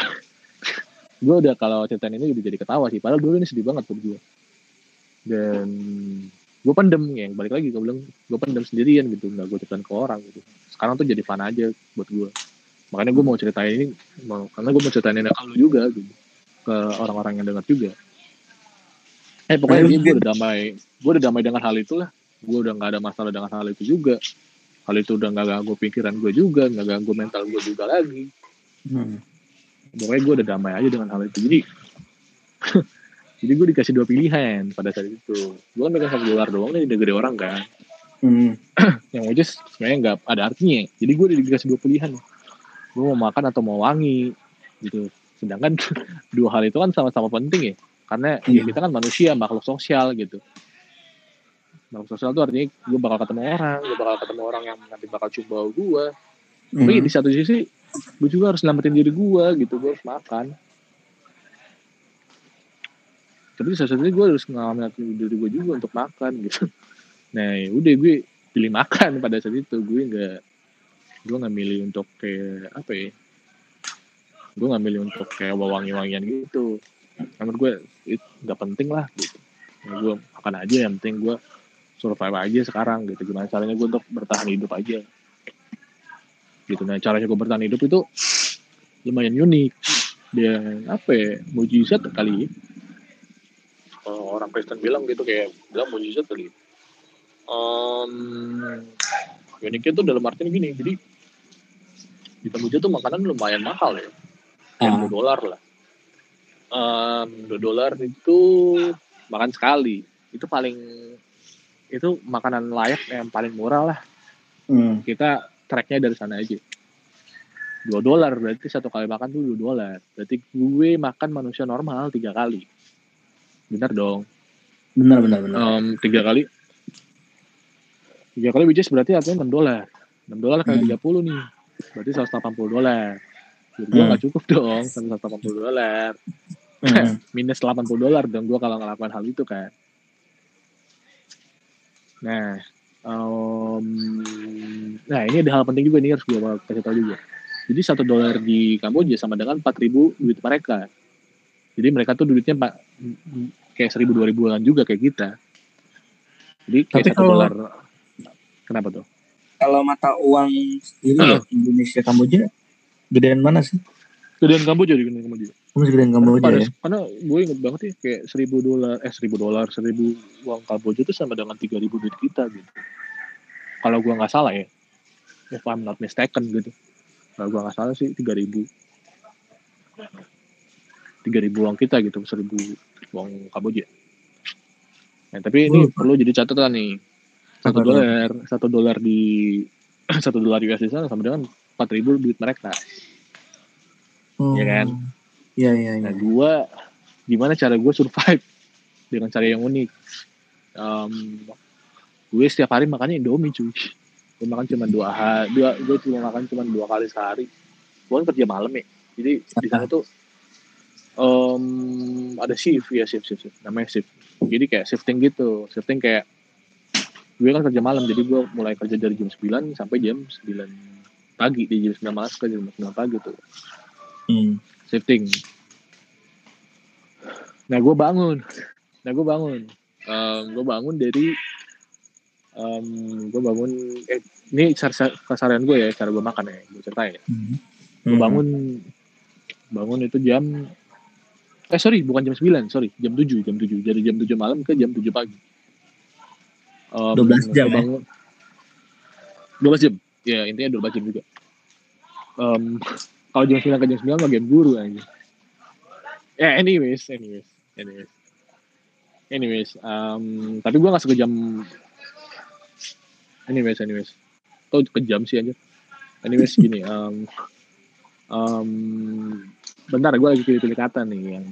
gue udah kalau ceritain ini udah jadi ketawa sih padahal dulu ini sedih banget buat gue dan gue pendem ya balik lagi gue bilang gue pendem sendirian gitu nggak gue ceritain ke orang gitu. Sekarang tuh jadi fun aja buat gue makanya gue mau ceritain ini mau, karena gue mau ceritain ini ke lu juga gitu ke orang-orang yang dengar juga eh pokoknya gue udah damai. Gue udah damai dengan hal itu lah gue udah nggak ada masalah dengan hal itu juga. Hal itu udah nggak ganggu pikiran gue juga nggak ganggu mental gue juga lagi. Hmm. pokoknya gue udah damai aja dengan hal itu. Jadi jadi gue dikasih dua pilihan pada saat itu. Gue kan pegang satu dolar doang nih negeri orang kan. Hmm. yang is sebenarnya nggak ada artinya. Jadi gue dikasih dua pilihan. Gue mau makan atau mau wangi gitu. Sedangkan dua hal itu kan sama-sama penting ya karena ya, kita kan manusia makhluk sosial gitu. Makhluk sosial itu artinya gue bakal ketemu orang gue bakal ketemu orang yang nanti bakal coba gue hmm. tapi di satu sisi gue juga harus selamatin diri gue gitu gue harus makan. Tapi satu sisi gue harus ngalamin diri gue juga untuk makan gitu. Nah ya udah gue pilih makan pada saat itu. Gue nggak gue nggak milih untuk kayak apa ya gue nggak milih untuk kayak wangi-wangian gitu menurut gue itu nggak penting lah gitu. Ya, gue makan aja yang penting gue survive aja sekarang gitu. Gimana caranya gue untuk bertahan hidup aja? Gitu. Nah caranya gue bertahan hidup itu lumayan unik. Dan apa ya mujizat kali uh, orang Kristen bilang gitu kayak bilang mujizat kali. Um, uniknya tuh dalam artian gini jadi di Kamboja tuh makanan lumayan mahal ya. Kayak uh. dolar lah um, dua dolar itu makan sekali. Itu paling itu makanan layak yang paling murah lah. Hmm. kita tracknya dari sana aja. Dua dolar berarti satu kali makan tuh dua dolar. Berarti gue makan manusia normal tiga kali. Benar dong. Benar benar benar um, tiga kali. Tiga kali which berarti artinya enam dolar. Enam dolar kali hmm. tiga puluh nih. Berarti seratus delapan puluh dolar. Jadi gue hmm. nggak cukup dong seratus delapan puluh dolar hmm. minus delapan puluh dolar dong gue kalau ngelakuin hal itu kan nah um, nah ini ada hal penting juga nih harus gue kasih tahu juga. Jadi satu dolar di Kamboja sama dengan empat ribu duit mereka. Jadi mereka tuh duitnya pak kayak seribu dua ribuan juga kayak kita. Jadi kayak satu dolar kenapa tuh? Kalau mata uang sendiri uh. Indonesia Kamboja gedean mana sih? Gedean Kamboja di Kamboja masih Kamboja ya. karena gue inget banget ya kayak seribu dolar eh seribu dolar seribu uang Kamboja itu sama dengan tiga ribu duit kita gitu. Kalau gue nggak salah ya. If I'm not mistaken gitu. Kalau gue nggak salah sih tiga ribu. tiga ribu uang kita gitu. Seribu uang Kamboja. Nah, tapi ini uh. perlu jadi catatan nih. Satu dolar satu dolar di satu dolar US di sana sama dengan empat ribu duit mereka. Hmm. ya kan iya iya ya. nah gue gimana cara gue survive dengan cara yang unik? Um, gue setiap hari makannya indomie cuy. Gue makan cuma dua hari dua gue cuma makan cuma dua kali sehari. Gue kan kerja malam ya. Jadi di sana tuh um, ada shift ya shift shift, shift. namanya shift. Jadi kayak shifting gitu. Shifting kayak gue kan kerja malam jadi gue mulai kerja dari jam 9 sampai jam 9 pagi. Di jam 9 malam ke jam 9 pagi tuh. Hmm. Shifting. Nah gue bangun. Nah gue bangun. Um, gue bangun dari um, gue bangun eh, ini kesarian gue ya cara gue makan ya gue ceritain ya. Hmm. gue hmm. bangun bangun itu jam eh sorry bukan jam 9 sorry jam 7 jam 7 dari jam 7 malam ke jam 7 pagi. Um, 12 jam ya? 12 jam. Ya intinya 12 jam juga. Um, kalau jam 9 ke jam 9 mah game guru aja ya yeah, anyways anyways anyways. Anyways um, tapi gue gak sekejam anyways anyways. Kok kejam sih aja anyways gini um, um, bentar gue lagi pilih-pilih kata nih yang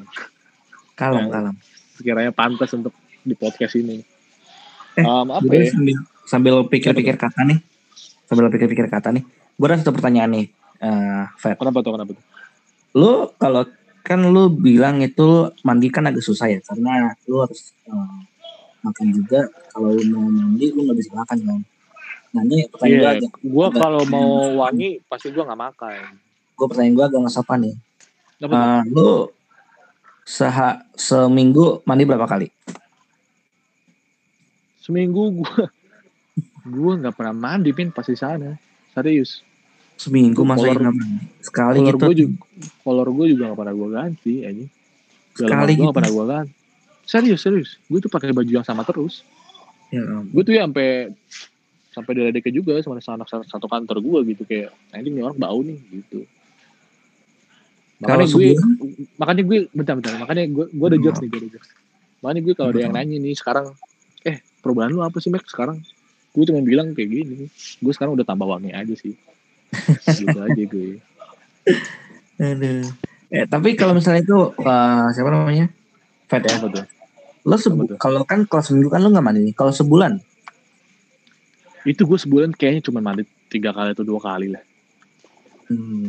kalem kalem. sekiranya pantas untuk di podcast ini. Eh, um, apa ya? sambil, sambil pikir-pikir kata nih, sambil pikir-pikir kata nih, gue ada satu pertanyaan nih, uh, Fed. Kenapa tuh? Kenapa tuh? Lu kalau kan lu bilang itu mandi kan agak susah ya, karena lu harus uh, makan juga. Kalau lu mau mandi, lu nggak bisa makan kan. Nah ini pertanyaan yeah, gue Gue kalau mau wangi, pasti gue nggak makan. Gue pertanyaan gue agak ngesopan nih. Uh, lu seha seminggu mandi berapa kali? seminggu gue gue nggak pernah mandi pin pas di sana serius seminggu masa mandi sekali gitu gue juga kolor gue juga nggak pernah gue ganti aja sekali gitu. gak pernah gue ganti. Serius serius. Gue tuh pakai baju yang sama terus. Ya, gue tuh ya sampai sampai dari adiknya juga sama anak satu kantor gue gitu kayak ini orang bau nih gitu. Makanya gue makanya gue bentar bentar. Makanya gue gue ada jokes nih gue ada jokes. Makanya gue kalau ada yang nanya nih sekarang eh perubahan lu apa sih Max sekarang? Gue cuma bilang kayak gini. Gue sekarang udah tambah wangi aja sih gitu aja gue Aduh. Eh, tapi kalau misalnya itu uh, siapa namanya? Fat ya? Betul. Lo sebu kalau kan kalau seminggu kan lo nggak mandi. Kalau sebulan? Itu gue sebulan kayaknya cuma mandi tiga kali atau dua kali lah. Hmm.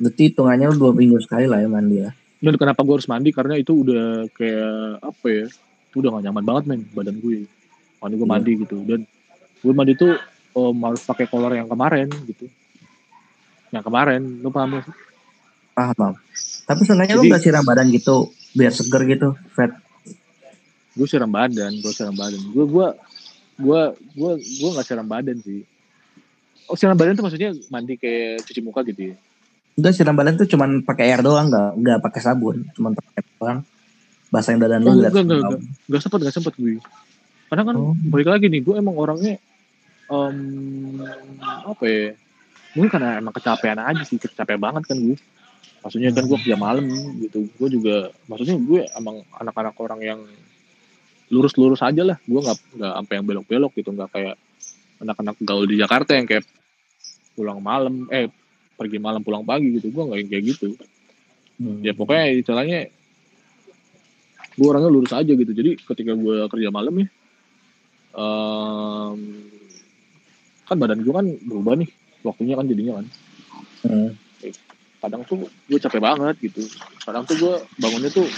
Berarti hitungannya lo dua minggu sekali lah ya mandi ya? Dan kenapa gue harus mandi? Karena itu udah kayak apa ya? Udah gak nyaman banget men badan gue. Mandi gue mandi gitu. Dan gue mandi tuh um, harus pakai kolor yang kemarin gitu. Yang kemarin, lo paham gak sih? Paham, paham. Tapi sebenarnya lu gak siram badan gitu biar seger gitu, fat. Gue siram badan, gue siram badan. Gue gue gue gue gue nggak siram badan sih. Oh siram badan tuh maksudnya mandi kayak cuci muka gitu ya? Enggak siram badan tuh cuman pakai air doang, nggak nggak pakai sabun, cuman pakai air doang. Basahin badan oh, lu. Enggak, enggak, enggak, enggak sempet, enggak sempet gue. Karena kan oh. balik lagi nih, gue emang orangnya um, apa ya? Mungkin karena emang kecapean aja sih, kecapean banget kan gue. Maksudnya kan gue kerja malam gitu. Gue juga maksudnya gue emang anak-anak orang yang lurus-lurus aja lah. Gue nggak nggak sampai yang belok-belok gitu. Nggak kayak anak-anak gaul di Jakarta yang kayak pulang malam eh pergi malam pulang pagi gitu. Gue nggak kayak gitu. Hmm. ya pokoknya istilahnya gue orangnya lurus aja gitu. Jadi ketika gue kerja malam ya um, kan badan gue kan berubah nih waktunya kan jadinya kan. Hmm. Kadang tuh gue capek banget gitu. Kadang tuh gue bangunnya tuh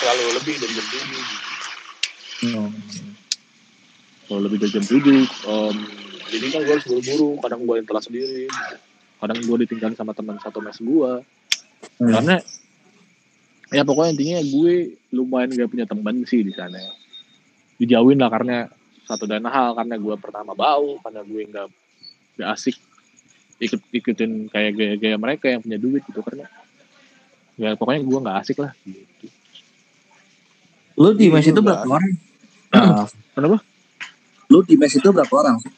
selalu lebih dari jam tujuh. Hmm. Selalu lebih dari jam tujuh um, jadi kan gue harus buru-buru. Kadang gue yang telah sendiri. Kadang gue ditinggalin sama teman satu mes gue hmm. karena ya pokoknya intinya gue lumayan gak punya teman sih di sana. Dijauhin lah karena satu dan hal. Karena gue pertama bau karena gue nggak nggak asik ikut ikutin kayak gaya-gaya mereka yang punya duit gitu karena ya pokoknya gue nggak asik lah gitu. Lu di mes itu berapa orang? Uh, Kenapa? Lu di mes itu berapa orang sih?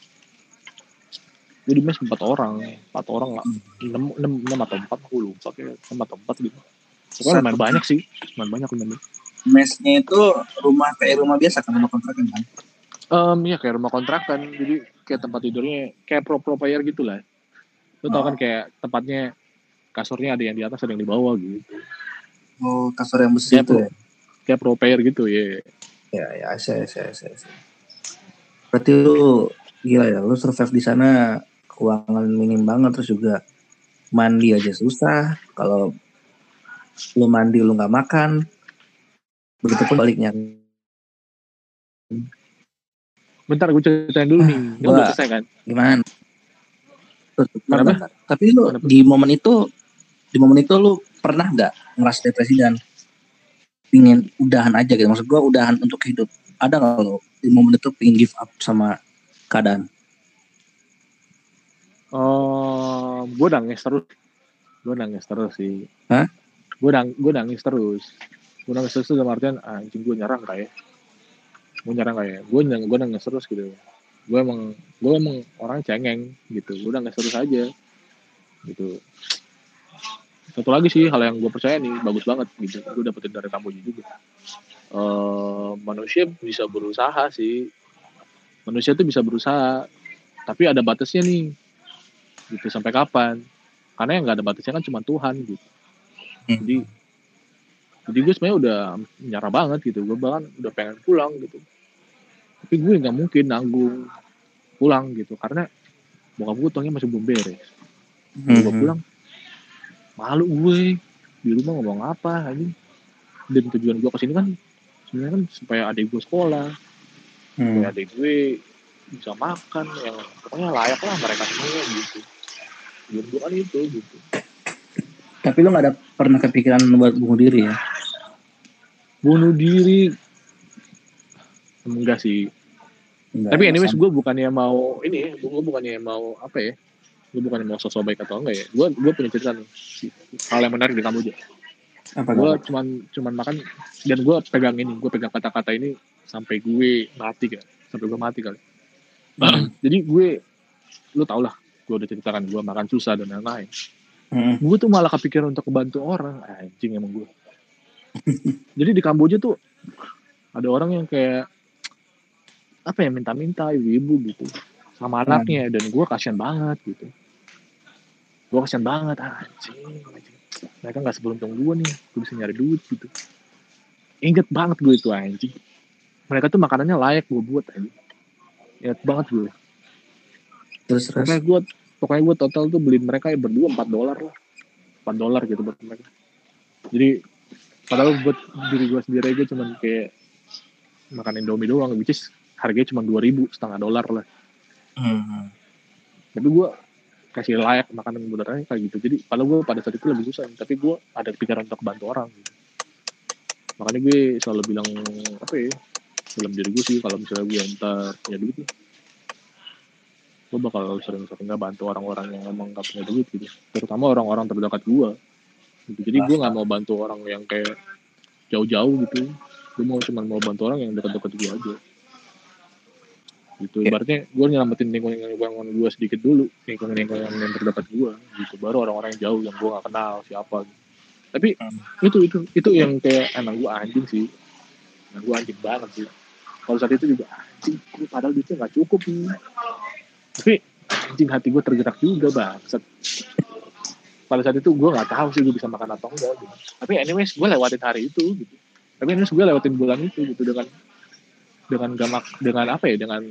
Gue di mes empat orang, empat orang lah, enam enam enam atau empat aku lupa kayak enam atau empat gitu. Pokoknya lumayan banyak sih, lumayan banyak lumayan. Mesnya itu rumah kayak rumah biasa kan rumah kontrakan kan? Um, iya kayak rumah kontrakan, jadi kayak tempat tidurnya kayak pro pro player gitu lah. Lu tau kan oh. kayak tempatnya kasurnya ada yang di atas ada yang di bawah gitu. Oh, kasur yang besi itu ya? Kayak pro player gitu ya. Ya, ya, saya, saya, saya. Berarti lu gila ya, lu survive di sana keuangan minim banget terus juga mandi aja susah. Kalau lu mandi lu nggak makan, begitupun baliknya. Bentar gue ceritain dulu nih, ini udah selesai kan? Gimana? Kenapa? Tapi lu Kenapa? di momen itu di momen itu lu pernah nggak ngerasa depresi dan pingin udahan aja gitu? Maksud gua udahan untuk hidup. Ada nggak lo di momen itu pingin give up sama keadaan? Oh, gue nangis terus. Gue nangis terus sih. Hah? Gue nang, gue nangis terus. Gue nangis terus dalam artian ah, anjing gue nyerang kayak. Gue nyerang kayak. Gue nang, gue nangis terus gitu. Gue emang gue emang orang cengeng gitu. Gue udah nggak serius aja gitu. Satu lagi sih hal yang gue percaya nih bagus banget gitu. Gue dapetin dari kamu juga. Uh, manusia bisa berusaha sih. Manusia tuh bisa berusaha tapi ada batasnya nih gitu sampai kapan? Karena yang nggak ada batasnya kan cuma Tuhan gitu. Hmm. jadi jadi gue sebenarnya udah nyara banget gitu. Gue bahkan udah pengen pulang gitu. Tapi gue nggak mungkin nanggung pulang gitu. Karena bokap gue utangnya masih belum beres. Mm-hmm. gue pulang malu gue. Di rumah ngomong apa aja dan tujuan gue ke sini kan sebenarnya kan supaya adik gue sekolah. Hmm. supaya adik gue bisa makan yang pokoknya layak lah mereka semua gitu. Tujuan gue kan itu gitu tapi lo gak ada pernah kepikiran buat bunuh diri ya? Bunuh diri. Enggak sih. Enggak, tapi anyways gue bukannya mau ini gue bukannya mau apa ya? Gue bukannya mau sosok baik atau enggak ya? Gue gue punya cerita nih hal yang menarik di kamu aja apa gue cuman cuman makan dan gue pegang ini gue pegang kata-kata ini sampai gue mati kan sampai gue mati kali. Hmm. jadi gue lu tau lah gue udah ceritakan gue makan susah dan lain-lain hmm. gue tuh malah kepikiran untuk membantu orang. Anjing emang gue jadi di Kamboja tuh ada orang yang kayak apa ya minta-minta ibu-ibu gitu. Sama hmm. anaknya dan gue kasihan banget gitu. Gue kasihan banget anjing, anjing. Mereka nggak seberuntung gue nih gue bisa nyari duit gitu. Inget banget gue itu anjing. Mereka tuh makanannya layak gue buat anjing. Inget banget gue terus terus? Gue pokoknya gue total tuh beliin mereka ya berdua 4 dolar lah 4 dolar gitu buat mereka jadi padahal buat diri gue sendiri gue cuman kayak makan indomie doang which is harganya cuma dua ribu setengah dolar lah hmm. tapi gue kasih layak makanan beneran kayak gitu jadi kalau gue pada saat itu lebih susah tapi gue ada pikiran untuk bantu orang gitu. makanya gue selalu bilang apa ya dalam diri gue sih kalau misalnya gue entar punya duit gue bakal sering-sering nggak bantu orang-orang yang emang gak punya duit gitu. Terutama orang-orang terdekat gue gitu. jadi gue nggak mau bantu orang yang kayak jauh-jauh gitu. Gue mau cuma mau bantu orang yang dekat-dekat gue aja. Gitu. Ibaratnya gue nyelamatin lingkungan lingkungan gue sedikit dulu. Lingkungan lingkungan yang terdapat gue gitu. Baru orang-orang yang jauh yang gue gak kenal siapa gitu. tapi hmm. itu itu itu yang kayak emang gue anjing sih. Emang gue anjing banget sih. Kalau saat itu juga anjing padahal duitnya gak cukup nih tapi anjing hati gue tergerak juga banget pada saat itu gue nggak tahu sih gue bisa makan atau enggak gitu. tapi anyways gue lewatin hari itu gitu. Tapi anyways gue lewatin bulan itu gitu dengan dengan gamak dengan apa ya dengan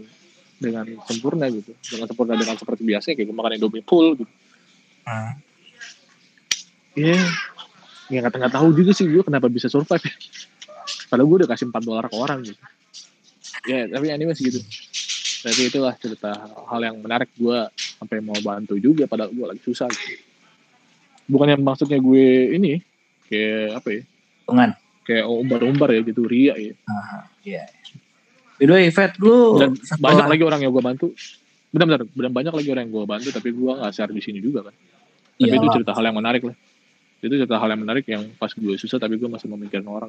dengan sempurna gitu. Dengan sempurna dengan seperti biasa kayak makan indomie full gitu. Hmm. Yeah. ya nggak nggak tahu juga sih gue kenapa bisa survive. Padahal gue udah kasih 4 dolar ke orang gitu. Ya yeah, tapi anyway sih gitu tapi itulah cerita hal yang menarik gue sampai mau bantu juga padahal gue lagi susah gitu. bukan yang maksudnya gue ini kayak apa ya Pengan. kayak umbar-umbar ya gitu ria ya uh, yeah. By the lu dan banyak lagi orang yang gue bantu. Benar-benar, benar banyak lagi orang yang gue bantu, tapi gue nggak share di sini juga kan. Tapi iya. itu cerita hal yang menarik lah. Itu cerita hal yang menarik yang pas gue susah, tapi gue masih memikirkan orang.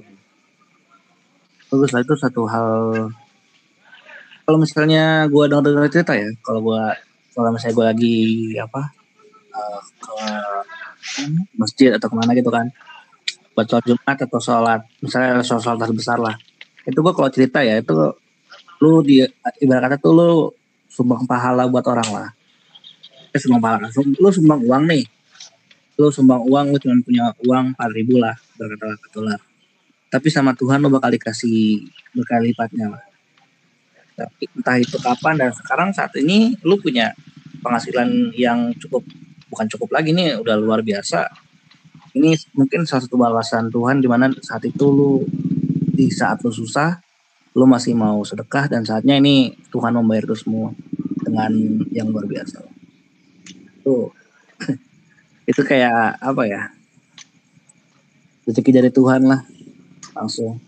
Bagus lah itu satu hal. Kalau misalnya gue dengar cerita ya, kalau gue kalau misalnya gue lagi apa uh, ke masjid atau ke mana gitu kan, buat sholat Jumat atau sholat misalnya sholat, sholat besar lah, itu gue kalau cerita ya itu lu di ibarat kata tuh lu sumbang pahala buat orang lah. Eh sumbang pahala lu sumbang uang nih. Lu sumbang uang lu cuma punya uang empat ribu lah berkata dolar tapi sama Tuhan lu bakal dikasih berkali lipatnya lah entah itu kapan dan sekarang saat ini lu punya penghasilan yang cukup bukan cukup lagi nih udah luar biasa ini mungkin salah satu balasan Tuhan di mana saat itu lu di saat lu susah lu masih mau sedekah dan saatnya ini Tuhan membayar itu semua dengan yang luar biasa. Tuh. itu kayak apa ya? Rezeki dari Tuhan lah. Langsung.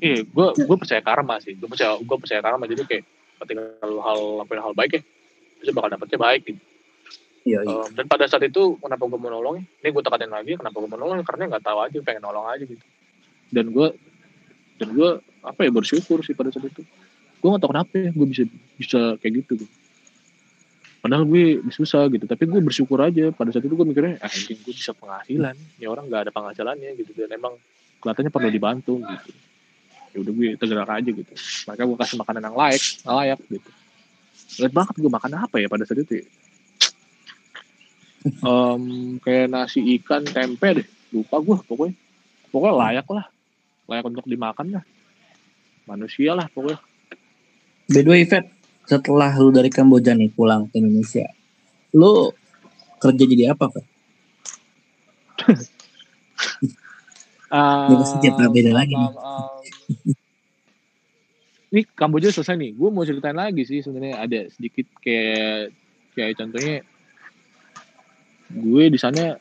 Iya, gue gue percaya karma sih. Gue percaya gue percaya karma jadi kayak ketika lu hal lakuin hal baik ya, bisa bakal dapetnya baik gitu. Iya, iya. Um, dan pada saat itu kenapa gue mau nolong? Ini gue tekanin lagi kenapa gue mau nolong karena nggak tahu aja pengen nolong aja gitu. Dan gue dan gue apa ya bersyukur sih pada saat itu gue gak tau kenapa ya gue bisa bisa kayak gitu gitu. padahal gue susah gitu tapi gue bersyukur aja pada saat itu gue mikirnya ah gue bisa penghasilan ya orang nggak ada penghasilannya gitu dan emang kelihatannya perlu dibantu gitu ya udah gue tergerak aja gitu. Maka gue kasih makanan yang layak layak gitu. Lihat banget gue makan apa ya pada saat itu ya. um, kayak nasi ikan tempe deh. Lupa gue pokoknya. Pokoknya layak lah. Layak untuk dimakan lah. Manusia lah pokoknya. By the way Fed setelah lu dari Kamboja nih pulang ke Indonesia lu kerja jadi apa Fed? uh, ini beda lagi nih. ini Kamboja selesai nih. Gue mau ceritain lagi sih sebenarnya ada sedikit kayak kayak contohnya gue di sana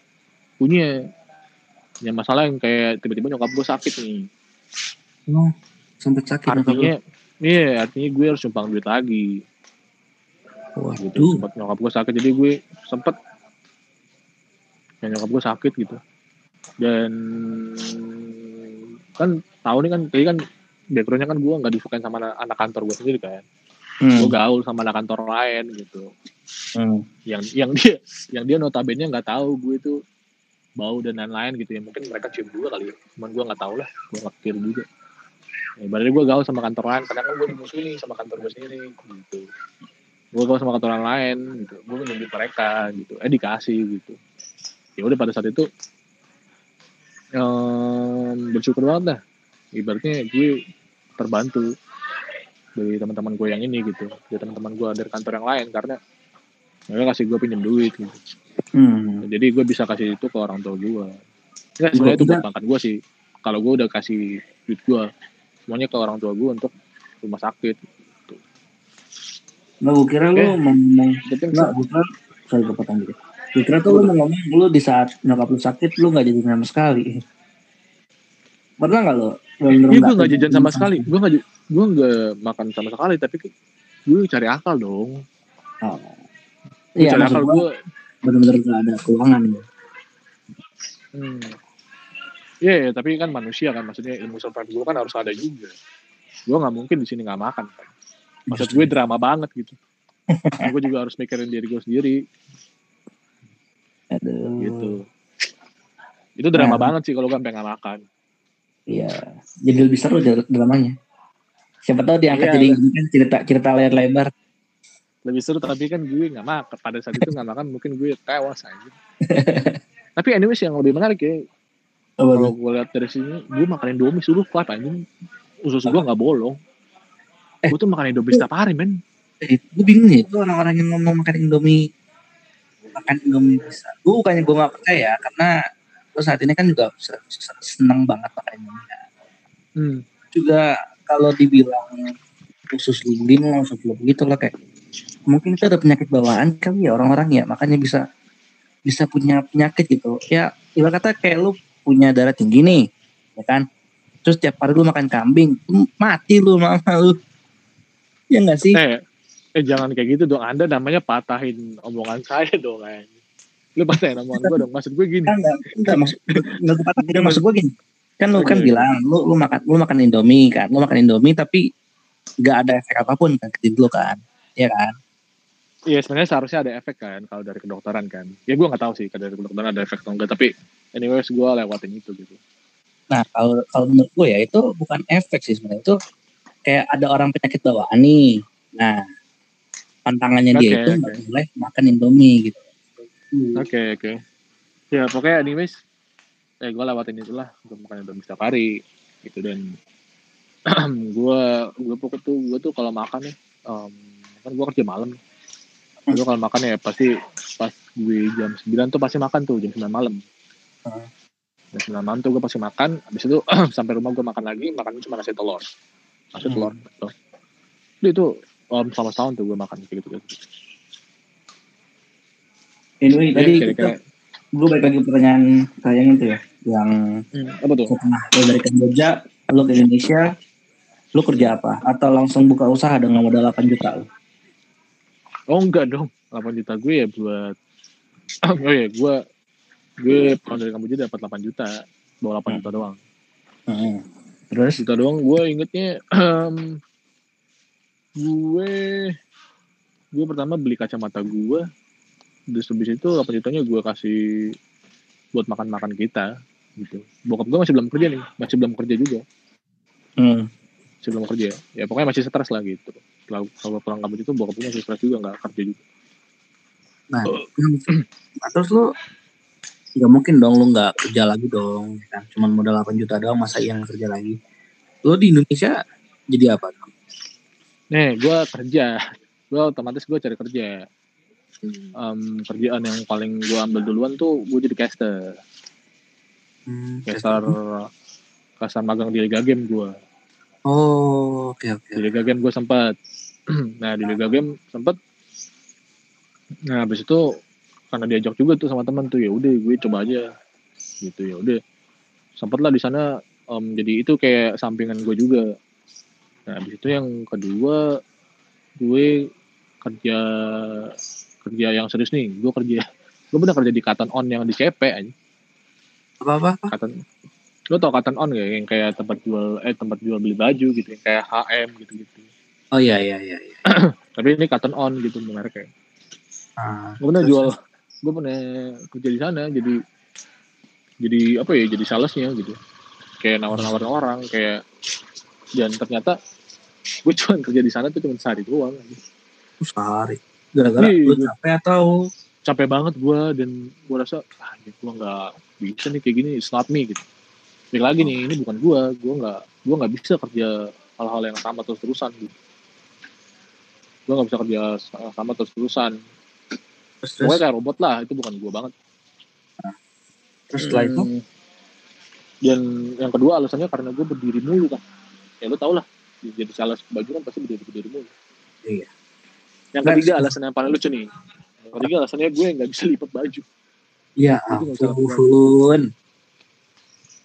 punya punya masalah yang kayak tiba-tiba nyokap gue sakit nih Oh, sampai sakit. Artinya, iya, artinya gue harus nyumbang duit lagi. Wah, gitu. Sempat nyokap gue sakit, jadi gue sempet ya nyokap gue sakit gitu. dan kan tahu nih kan tadi kan backgroundnya kan gue nggak disukain sama anak, anak kantor gue sendiri kan. Hmm. gue gaul sama anak kantor lain gitu. Hmm. yang yang dia yang dia notabene nggak tahu gue itu bau dan lain-lain gitu ya. Mungkin mereka cium juga kali ya. Cuman gue nggak tahu lah. Gue nggak pikir juga. Ya, berarti gue gaul sama kantor lain. Karena kan gue dimusuhin sama kantor gue sendiri gitu. Gue gaul sama kantor lain gitu. Gue nyebut mereka gitu. Eh dikasih gitu. Ya udah pada saat itu um, bersyukur banget dah ibaratnya gue terbantu dari teman-teman gue yang ini gitu dari teman-teman gue dari kantor yang lain karena mereka kasih gue pinjam duit gitu hmm. jadi gue bisa kasih itu ke orang tua gue ya sebenarnya itu buat makan gue sih kalau gue udah kasih duit gue semuanya ke orang tua gue untuk rumah sakit gitu. Nah, gue kira okay. lu mau ngomong, nggak, gue kira, sorry gue potong dikit. Gue kira tuh lu mau ngomong, lu di saat nyokap lu sakit, lu gak jadi sama sekali. Pernah gak lu? Iya gue gak jajan sama sekali. Gue gak, gue gak makan sama sekali, tapi gue cari akal dong. Oh. Iya, cari akal gue. Bener-bener gak ada keuangan ya. Hmm. Iya, yeah, tapi kan manusia kan, maksudnya ilmu survival gue kan harus ada juga. Gue gak mungkin di sini gak makan kan. Maksud gue drama banget gitu. gue juga harus mikirin diri gue sendiri. Aduh. Gitu. Itu drama nah. banget sih kalau kan pengen makan. Iya, jadi lebih seru dramanya. Siapa tahu diangkat iya, jadi kan cerita cerita layar lebar. Lebih seru tapi kan gue nggak makan pada saat itu nggak makan mungkin gue tewas aja. tapi anyways yang lebih menarik ya kalau gue lihat dari sini gue makan indomie suruh kuat aja usus gue nggak bolong. Eh, gue tuh makan indomie setiap hari men. Eh, gue bingung ya itu orang-orang yang ngomong makan indomie makan Indomie bisa. Gue bukannya gue gak percaya karena gue saat ini kan juga seneng banget makan Indomie. Hmm. Juga kalau dibilang khusus lingling khusus belum begitu lah kayak mungkin itu ada penyakit bawaan kali ya orang-orang ya makanya bisa bisa punya penyakit gitu ya ibarat kata kayak lu punya darah tinggi nih ya kan terus tiap hari lu makan kambing mati lu mama lu ya enggak sih eh, eh jangan kayak gitu dong. Anda namanya patahin omongan saya dong kan lu patahin omongan gue dong. Maksud gue gini. Enggak enggak maksud enggak patahin. Maksud gue gini. Kan lu kan bilang lu lu makan lu makan indomie kan. Lu makan indomie tapi nggak ada efek apa pun kan ke lu kan. Ya kan? Iya sebenarnya seharusnya ada efek kan kalau dari kedokteran kan. Ya gue nggak tahu sih kalau dari kedokteran ada efek atau enggak. Tapi anyways gue lewatin itu gitu. Nah kalau kalau menurut gue ya itu bukan efek sih sebenarnya. Itu kayak ada orang penyakit bawaan nih. Nah pantangannya okay, dia itu nggak okay. boleh makan Indomie gitu. Oke okay, oke. Okay. Ya pokoknya anyways, eh gue lewatin itulah untuk makan Indomie setiap hari gitu dan gue gue pokok tuh gue tuh kalau makan nih um, kan gue kerja malam gue kalau makan ya pasti pas gue jam 9 tuh pasti makan tuh jam 9 malam uh. jam 9 malam tuh gue pasti makan habis itu sampai rumah gue makan lagi makan cuma nasi telur nasi hmm. telur gitu. itu um, selama setahun tuh gue makan kayak gitu gitu anyway ya, tadi kira-kira. gue balik lagi pertanyaan sayang itu ya yang hmm, apa tuh? setelah lo dari Kamboja lo ke Indonesia lo kerja apa? Atau langsung buka usaha dengan modal 8 juta lo oh enggak dong. 8 juta gue ya buat oh ya gue gue pulang dari Kamboja dapat 8 juta bawa 8 hmm. juta doang. Hmm. terus? Juta doang. Gue ingetnya um, gue gue pertama beli kacamata gue. Terus habis itu apa jutanya gue kasih buat makan-makan kita gitu. Bokap gue masih belum kerja nih masih belum kerja juga. Hmm. masih belum kerja. Ya pokoknya masih stres lah gitu. Kalau kalau pulang kampung itu bokap gue masih stres juga nggak kerja juga. Nah terus lu nggak mungkin dong lu nggak kerja lagi dong kan? Cuma modal 8 juta doang masa yang kerja lagi? Lu di Indonesia jadi apa dong nih gue kerja. Gue otomatis gue cari kerja. Um, kerjaan yang paling gue ambil duluan tuh gue jadi caster. Hmm, caster caster magang di Liga Game gue oh oke okay, oke. Okay. di Liga Game gue sempat. Nah di Liga Game sempat. Nah habis itu karena diajak juga tuh sama teman tuh ya udah gue coba aja. Gitu ya udah. Sempat lah di sana um, jadi itu kayak sampingan gue juga nah habis itu yang kedua gue kerja kerja yang serius nih. Gue kerja gue bener kerja di Cotton On yang di CP aja apa apa, apa? Cotton, lo tau Cotton On gak yang kayak tempat jual eh tempat jual beli baju gitu yang kayak HM gitu gitu oh iya iya iya, iya. tapi ini Cotton On gitu mereknya. Ah, gue pernah jual gue pernah kerja di sana jadi jadi apa ya jadi salesnya gitu. Kayak nawar-nawarin orang kayak dan ternyata gue cuma kerja di sana tuh cuma sehari doang. Sehari. Gara-gara lu capek atau? Capek banget gue dan gue rasa ah gue nggak bisa nih kayak gini not me gitu. Balik lagi nih ini bukan gue gue nggak gue nggak bisa kerja hal-hal yang sama terus terusan gitu. Gue nggak bisa kerja sama terus terusan Pokoknya kayak robot lah itu bukan gue banget. Terus setelah itu? Hmm. dan yang kedua alasannya karena gue berdiri mulu kan ya lo tau lah. Jadi sales baju kan pasti berdiri berdiri mulu iya. Yang ketiga alasan yang paling lucu nih. Yang ketiga alasannya gue nggak bisa lipat baju. Ya ampun.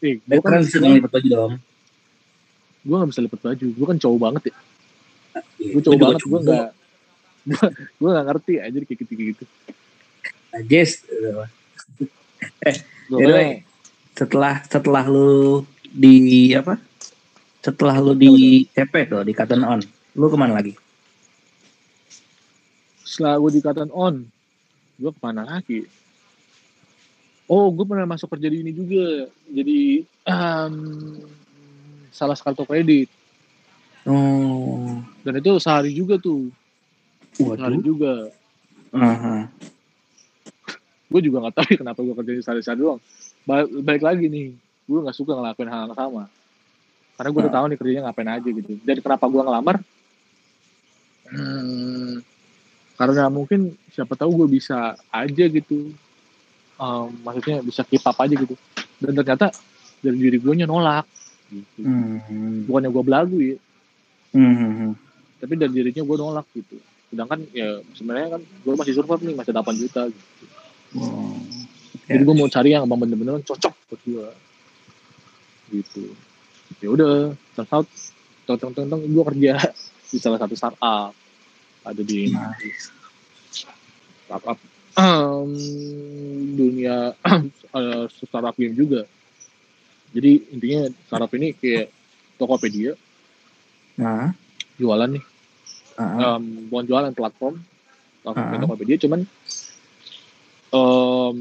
Eh, gue kan bisa lipat baju dong. Gue gak bisa lipat baju. Gue kan cowok banget ya. Iya, gue cowok banget gue gak gue gak ngerti aja kayak gitu gitu. Ajes eh Anyway, setelah setelah lu di apa? Setelah lu di CP tuh di Cotton On, lu ke mana lagi? Setelah gue di Cotton On, gue ke mana lagi? Oh, gue pernah masuk kerja di ini juga. Jadi um, salah kartu kredit. Oh. Dan itu sehari juga tuh. Waduh. Sehari juga. Uh -huh gue juga gak tahu kenapa gue kerja di sehari-hari doang balik, balik lagi nih gue gak suka ngelakuin hal yang sama karena gue udah nah. tahu nih kerjanya ngapain aja gitu dan kenapa gue ngelamar hmm, karena mungkin siapa tahu gue bisa aja gitu um, maksudnya bisa keep up aja gitu dan ternyata dari diri gue nya nolak gitu. hmm. bukannya gue belagu ya hmm. tapi dari dirinya gue nolak gitu sedangkan ya sebenarnya kan gue masih survive nih masih 8 juta gitu Oh, Jadi gue mau cari yang emang bener-bener cocok buat gue. Gitu. Ya udah, turns out, tentang tentang gue kerja di salah satu startup ada di startup um, dunia uh, startup game juga. Jadi intinya startup ini kayak Tokopedia. Nah. Jualan nih. Uh-huh. Um, bukan jualan platform. uh-huh. Tokopedia cuman um,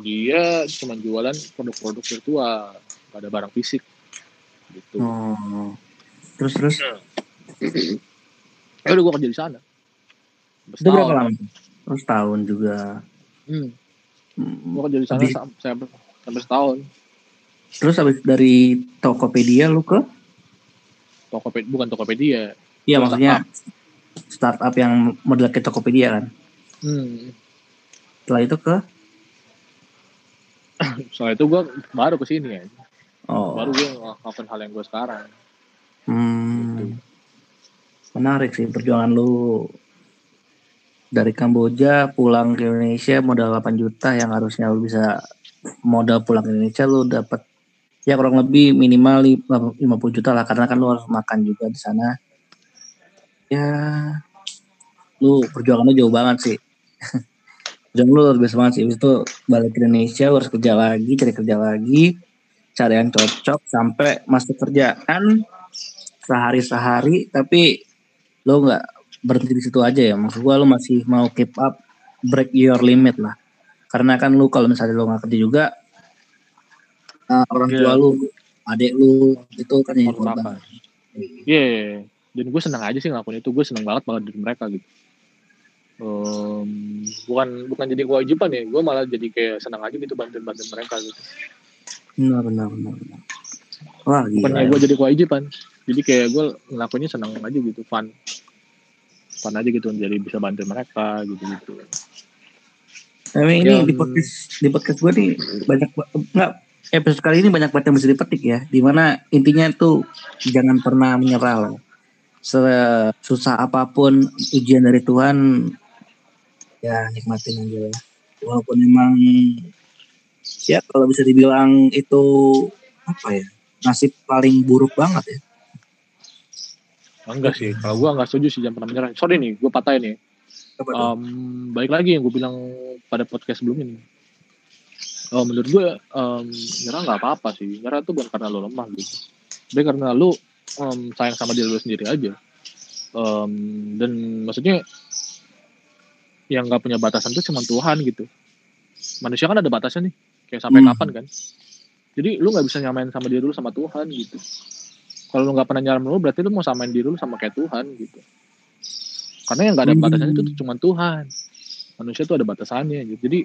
dia cuma jualan produk-produk virtual gak ada barang fisik gitu. Oh. terus terus? Ya udah gue kerja di sana. Itu berapa lama terus tahun juga. Hmm. hmm. gue kerja di sana sampai, sampai setahun. Terus habis dari Tokopedia lu ke? Tokopedia bukan Tokopedia. Iya maksudnya startup. startup yang model ke Tokopedia kan? Hmm. Setelah itu ke? Setelah itu gue baru ke sini ya oh. baru gue ngelakuin hal yang gue sekarang hmm. gitu. menarik sih perjuangan lu dari Kamboja pulang ke Indonesia modal 8 juta yang harusnya lu bisa modal pulang ke Indonesia lu dapat ya kurang lebih minimal 50 juta lah karena kan lu harus makan juga di sana ya lu perjuangan lu jauh banget sih Jangan lu luar biasa banget sih. itu balik ke Indonesia harus kerja lagi, cari kerja lagi, cari yang cocok sampai masuk kerjaan sehari-sehari tapi lo nggak berhenti di situ aja ya. Maksud gua lo masih mau keep up, break your limit lah. Karena kan lu kalau misalnya lo nggak kerja juga uh, orang tua yeah. lu, adik lu itu kan yang korban. Iya, yeah. dan gue senang aja sih ngelakuin itu. Gue senang banget banget dari mereka gitu um, bukan bukan jadi kewajiban ya gue malah jadi kayak senang aja gitu bantuin bantuin mereka gitu benar benar benar, benar. wah bukannya gue jadi kewajiban. Jadi kayak gue ngelakuinnya senang aja gitu fun. Fun aja gitu jadi bisa bantuin mereka gitu gitu tapi ini di podcast di podcast gue nih banyak nggak episode kali ini banyak banget yang bisa dipetik ya. Di mana intinya tuh jangan pernah menyerah loh. Susah apa pun ujian dari Tuhan ya nikmatin aja ya. Walaupun memang ya kalau bisa dibilang itu apa ya nasib paling buruk banget ya enggak sih kalau gue nggak setuju sih jangan pernah menyerah sorry nih gue patahin nih um, baik lagi yang gue bilang pada podcast sebelumnya nih Oh menurut gue um, nyerah nggak apa-apa sih. Nyerah tuh bukan karena lo lemah gitu. Tapi karena lo um, sayang sama diri lo sendiri aja. Um, dan maksudnya yang nggak punya batasan tuh cuma Tuhan gitu. Manusia kan ada batasnya nih. Kayak sampai hmm. kapan kan. Jadi lu nggak bisa nyamain sama diri lu sama Tuhan gitu. Kalau lu nggak pernah nyamain lu berarti lu mau samain diri lu sama kayak Tuhan gitu. Karena yang nggak ada batasannya itu cuma Tuhan. Manusia tuh ada batasannya gitu. Jadi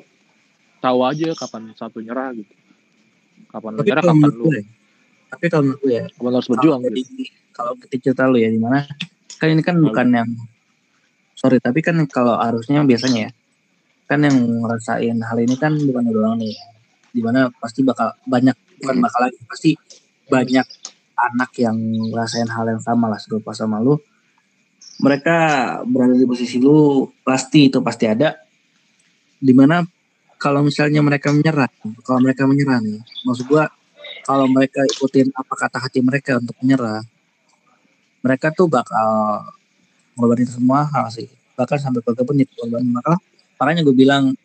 tahu aja kapan satu nyerah gitu kapan tapi nyerah kapan lu ya, tapi kalau menurut ya kapan harus berjuang kalau gitu. kalau ketika cerita lu ya di mana kan ini kan bukan yang sorry tapi kan kalau harusnya biasanya ya kan yang ngerasain hal ini kan bukan doang nih ya. Di mana pasti bakal banyak bukan bakal lagi pasti banyak anak yang ngerasain hal yang sama lah serupa sama lu. Mereka berada di posisi lu pasti itu pasti ada. Di mana kalau misalnya mereka menyerah, kalau mereka menyerah nih, maksud gua kalau mereka ikutin apa kata hati mereka untuk menyerah, mereka tuh bakal ngorbanin semua hal sih, bahkan sampai ke menit korban. Maka makanya gue bilang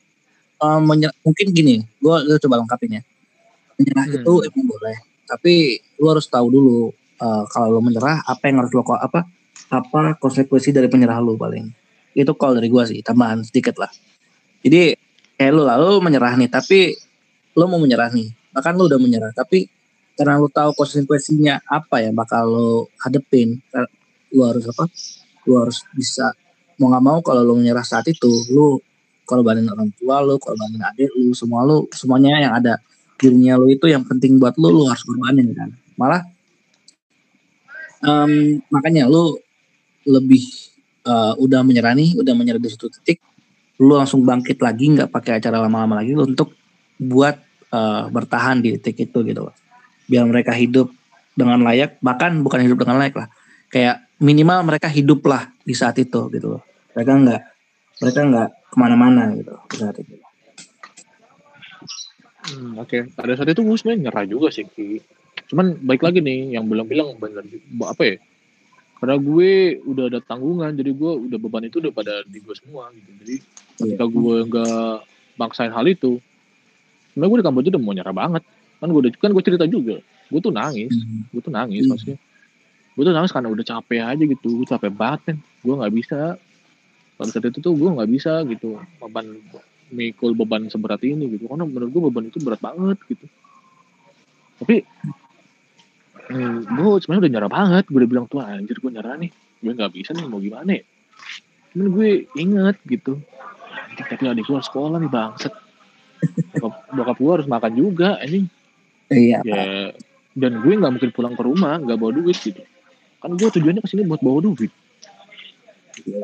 um, mungkin gini, gue coba lengkapin ya, menyerah hmm. itu emang boleh, tapi lu harus tahu dulu uh, kalau lo menyerah apa yang harus lo apa apa konsekuensi dari penyerah lu paling. Itu kalau dari gue sih tambahan sedikit lah. Jadi kayak lu lalu menyerah nih tapi lu mau menyerah nih. Bahkan lu udah menyerah tapi karena lu tahu konsekuensinya apa ya bakal lu hadepin lu harus apa lu harus bisa mau nggak mau kalau lu menyerah saat itu lu korbanin orang tua lu korbanin adik lu semua lu semuanya yang ada dirinya lu itu yang penting buat lu lu harus korbanin kan? Malah um, makanya lu lebih uh, udah menyerah nih udah menyerah di situ titik lu langsung bangkit lagi nggak pakai acara lama-lama lagi untuk buat uh, bertahan di titik itu gitu. Loh biar mereka hidup dengan layak bahkan bukan hidup dengan layak lah kayak minimal mereka hidup lah di saat itu gitu. Loh mereka nggak mereka nggak ke mana-mana gitu saat itu hmm, oke okay. pada saat itu gue sebenarnya nyerah juga sih Ki. cuman baik lagi nih yang belum bilang bener apa ya karena gue udah ada tanggungan jadi gue udah beban itu udah pada di gue semua gitu jadi ketika iya. gue nggak maksain hal itu sebenarnya gue di Kamboja udah mau nyerah banget kan gue udah kan gue cerita juga gue tuh nangis hmm. gue tuh nangis hmm. maksudnya gue tuh nangis karena udah capek aja gitu gue capek banget kan gue nggak bisa pada saat itu tuh gue nggak bisa gitu. Beban. Mikul beban seberat ini gitu. Karena menurut gue beban itu berat banget gitu. Tapi hmm, gue sebenarnya udah nyerah banget. Gue udah bilang tuh anjir gue nyerah nih. Gue nggak bisa nih mau gimana ya? Cuman gue inget gitu. Tapi adik gue sekolah nih bangset bokap, bokap gue harus makan juga ini iya ya dan gue nggak mungkin pulang ke rumah nggak bawa duit gitu. Kan gue tujuannya ke sini buat bawa duit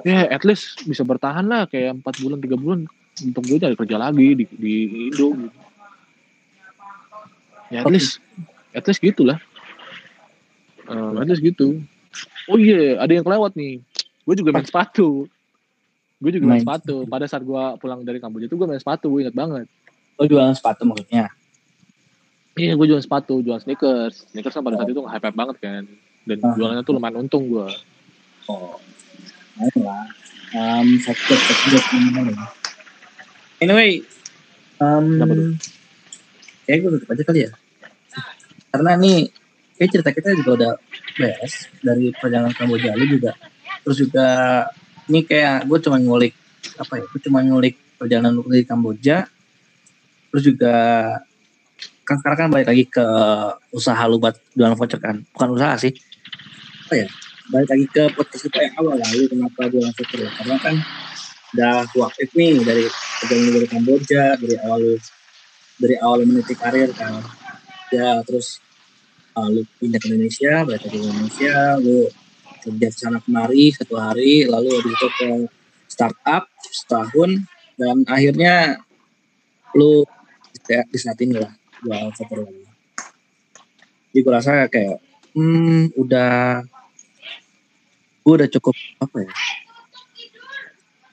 ya at least bisa bertahan lah kayak empat bulan tiga bulan untuk gue cari kerja lagi di di Indo gitu. Ya at least at least gitulah uh, at least gitu. Oh iya yeah, ada yang kelewat nih. Gue juga main sepatu. Gue juga main, main sepatu. pada saat gue pulang dari Kamboja itu gue main sepatu gue inget banget. Oh jualan sepatu maksudnya? Iya gue jualan sepatu jualan sneakers. Sneakers kan pada saat itu hype hype banget kan. Dan uh. jualannya tuh lumayan untung gue oh lah um sakit sakit anyway um kayak gue tutup aja kali ya. Karena nih kayak cerita kita juga udah beres dari perjalanan Kamboja lu juga terus juga ini kayak gue cuma ngulik apa ya gue cuma ngulik perjalanan lu dari Kamboja terus juga kan sekarang kan balik lagi ke usaha lu buat jualan voucher kan? Bukan usaha sih. Apa ya balik lagi ke podcast kita yang awal lah lu kenapa jualan voucher ya karena kan udah aktif nih dari perjalanan dari Kamboja dari awal lu dari awal meniti karir kan. Ya terus uh, lu pindah ke Indonesia balik ke Indonesia lu kerja sana kemari satu hari lalu habis itu ke startup setahun dan akhirnya lu di saat lah jual foto lagi jadi gue rasa kayak hmm udah gue udah cukup apa ya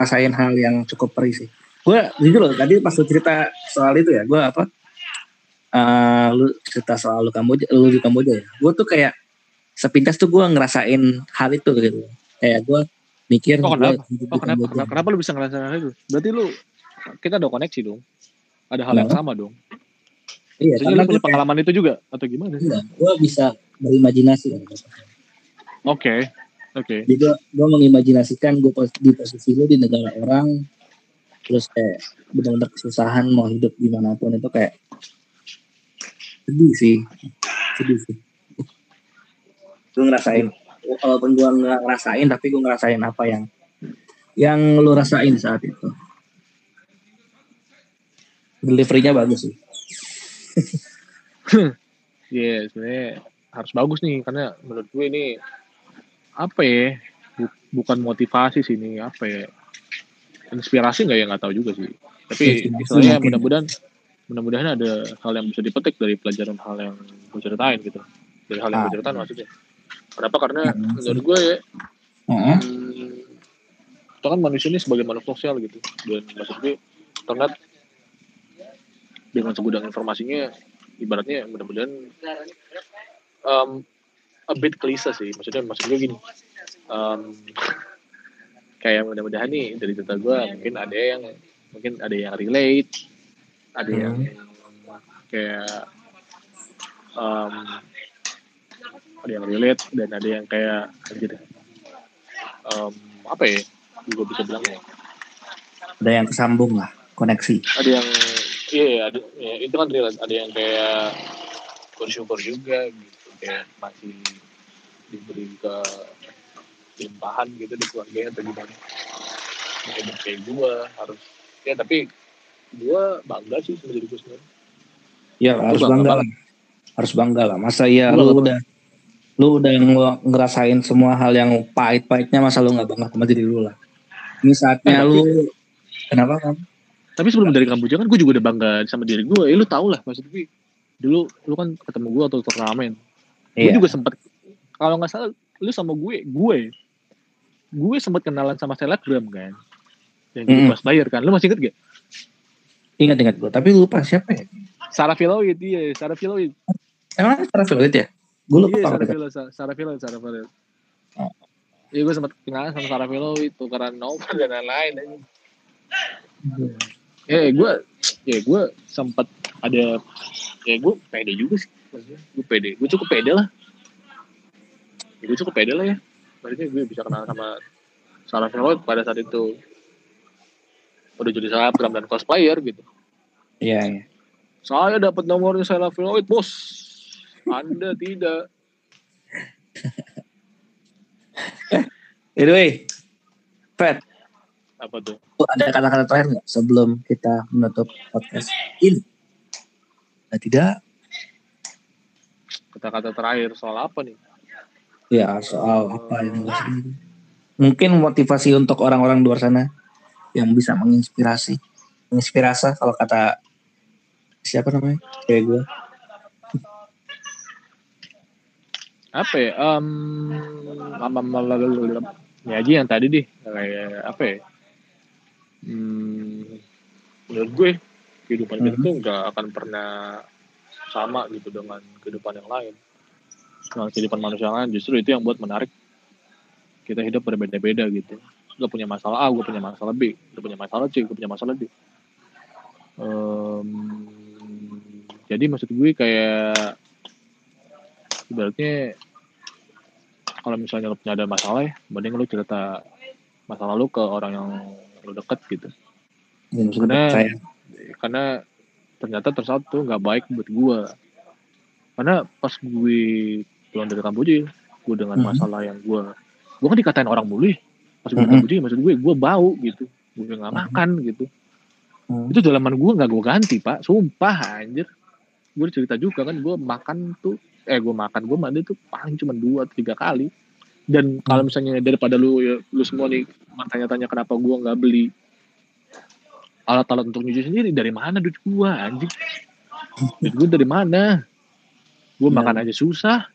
rasain hal yang cukup perih sih gue jujur loh tadi pas lu cerita soal itu ya gue apa uh, lu cerita soal lu Kamboja, lu di Kamboja ya. Gue tuh kayak sepintas tuh gue ngerasain hal itu gitu. Kayak gue mikir. Oh, kenapa? Oh, kenapa? kenapa? lu bisa ngerasain hal itu? Berarti lu kita ada koneksi dong. Ada hal nah. yang sama dong. Iya, Maksudnya karena punya pengalaman itu juga atau gimana? Iya, gue bisa berimajinasi. Oke, okay. Oke. Okay. Jadi gue mengimajinasikan gue di posisi lu di negara orang, terus kayak benar-benar kesusahan mau hidup gimana pun itu kayak sedih sih, sedih sih. Gue ngerasain, walaupun gue nggak ngerasain, tapi gue ngerasain apa yang yang lu rasain saat itu. Deliverynya bagus sih. Iya, yeah, sebenarnya harus bagus nih karena menurut gue ini apa ya? Bukan motivasi sih ini apa ya? Inspirasi nggak ya nggak tahu juga sih. Tapi istilahnya mudah-mudahan mudah-mudahan ada hal yang bisa dipetik dari pelajaran hal yang gue ceritain gitu. Dari hal yang gue ah. ceritain maksudnya. Kenapa? Karena hmm. menurut gue ya, hmm, kita kan manusia ini sebagai makhluk sosial gitu. Dan maksud gue internet dengan segudang informasinya ibaratnya mudah-mudahan um, a bit klise sih. Maksudnya maksud gue gini. Um, kayak mudah-mudahan nih dari cerita gue mungkin ada yang mungkin ada yang relate ada hmm. yang kayak um, ada yang relate dan ada yang kayak anjir um, apa ya gue bisa bilang ya? Ada yang kesambung lah koneksi. Ada yang iya yeah, ada ya, itu kan real ada yang kayak bersyukur juga gitu kayak masih diberi ke limpahan gitu di keluarganya atau gimana. Kayak kayak gue harus ya tapi gue bangga sih sama diri gue sendiri. Ya harus bangga, bangga lah. harus bangga lah. Masa ya lu udah lu udah ngerasain semua hal yang pahit-pahitnya masa lu nggak bangga sama diri lu lah? Ini saatnya eh, lu kenapa kan tapi sebelum dari Kamboja kan gue juga udah bangga sama diri gue ya lu tau lah maksud gue dulu lu kan ketemu gue atau turnamen iya. gue juga sempat kalau nggak salah lu sama gue gue gue sempat kenalan sama selebgram kan? Yang mm. pas bayar kan? Lu masih inget gak ingat ingat gue tapi lupa siapa ya? Sarah Filoid iya Sarah Filoid. Emang Sarah Filoid ya? Gue lupa iya, Sarah Filoid Sarah Filoid Sarah Filoid. Oh. Iya gue sempat kenalan sama Sarah Filoid tukeran nomor dan lain-lain. Ya gue ya gue sempat ada ya gue pede juga sih gue pede. Gue cukup pede lah. Ya, gue cukup pede lah ya. Maksudnya gue bisa kenal sama Sarah Filoid pada saat itu. Udah jadi selebgram dan cosplayer gitu. Iya iya. Saya dapat nomornya Sarah Filoid bos. Anda tidak. Anyway Fat. Apa tuh? Ada kata-kata terakhir nggak sebelum kita menutup podcast ini? Nah, tidak. Kata-kata terakhir soal apa nih? Ya soal apa yang mungkin motivasi untuk orang-orang di luar sana yang bisa menginspirasi, menginspirasi kalau kata siapa namanya kayak gue. Apa ya? Um, ya aja yang tadi deh kayak apa ya? hmm, menurut gue kehidupan kita tuh nggak akan pernah sama gitu dengan kehidupan yang lain. Dengan kehidupan manusia lain justru itu yang buat menarik kita hidup berbeda-beda gitu. Gak punya masalah A, gue punya masalah B. Gue punya masalah C, gue punya masalah D. Um, jadi maksud gue kayak ibaratnya kalau misalnya lo punya ada masalah ya, mending lo cerita masalah lo ke orang yang lo deket gitu ya, karena saya. karena ternyata tersatu nggak baik buat gue karena pas gue pulang dari Kamboja gue dengan hmm. masalah yang gue gue kan dikatain orang mulu pas gue hmm. Kamboja maksud gue gue bau gitu gue nggak hmm. makan gitu hmm. itu dalaman gue nggak gue ganti pak sumpah anjir gue cerita juga kan gue makan tuh eh gue makan gue mandi tuh paling cuma dua tiga kali dan kalau misalnya daripada lu ya, lu semua nih tanya-tanya kenapa gua nggak beli alat-alat untuk nyuci sendiri dari mana duit gua anjing? Duit gua dari mana? Gua ya. makan aja susah.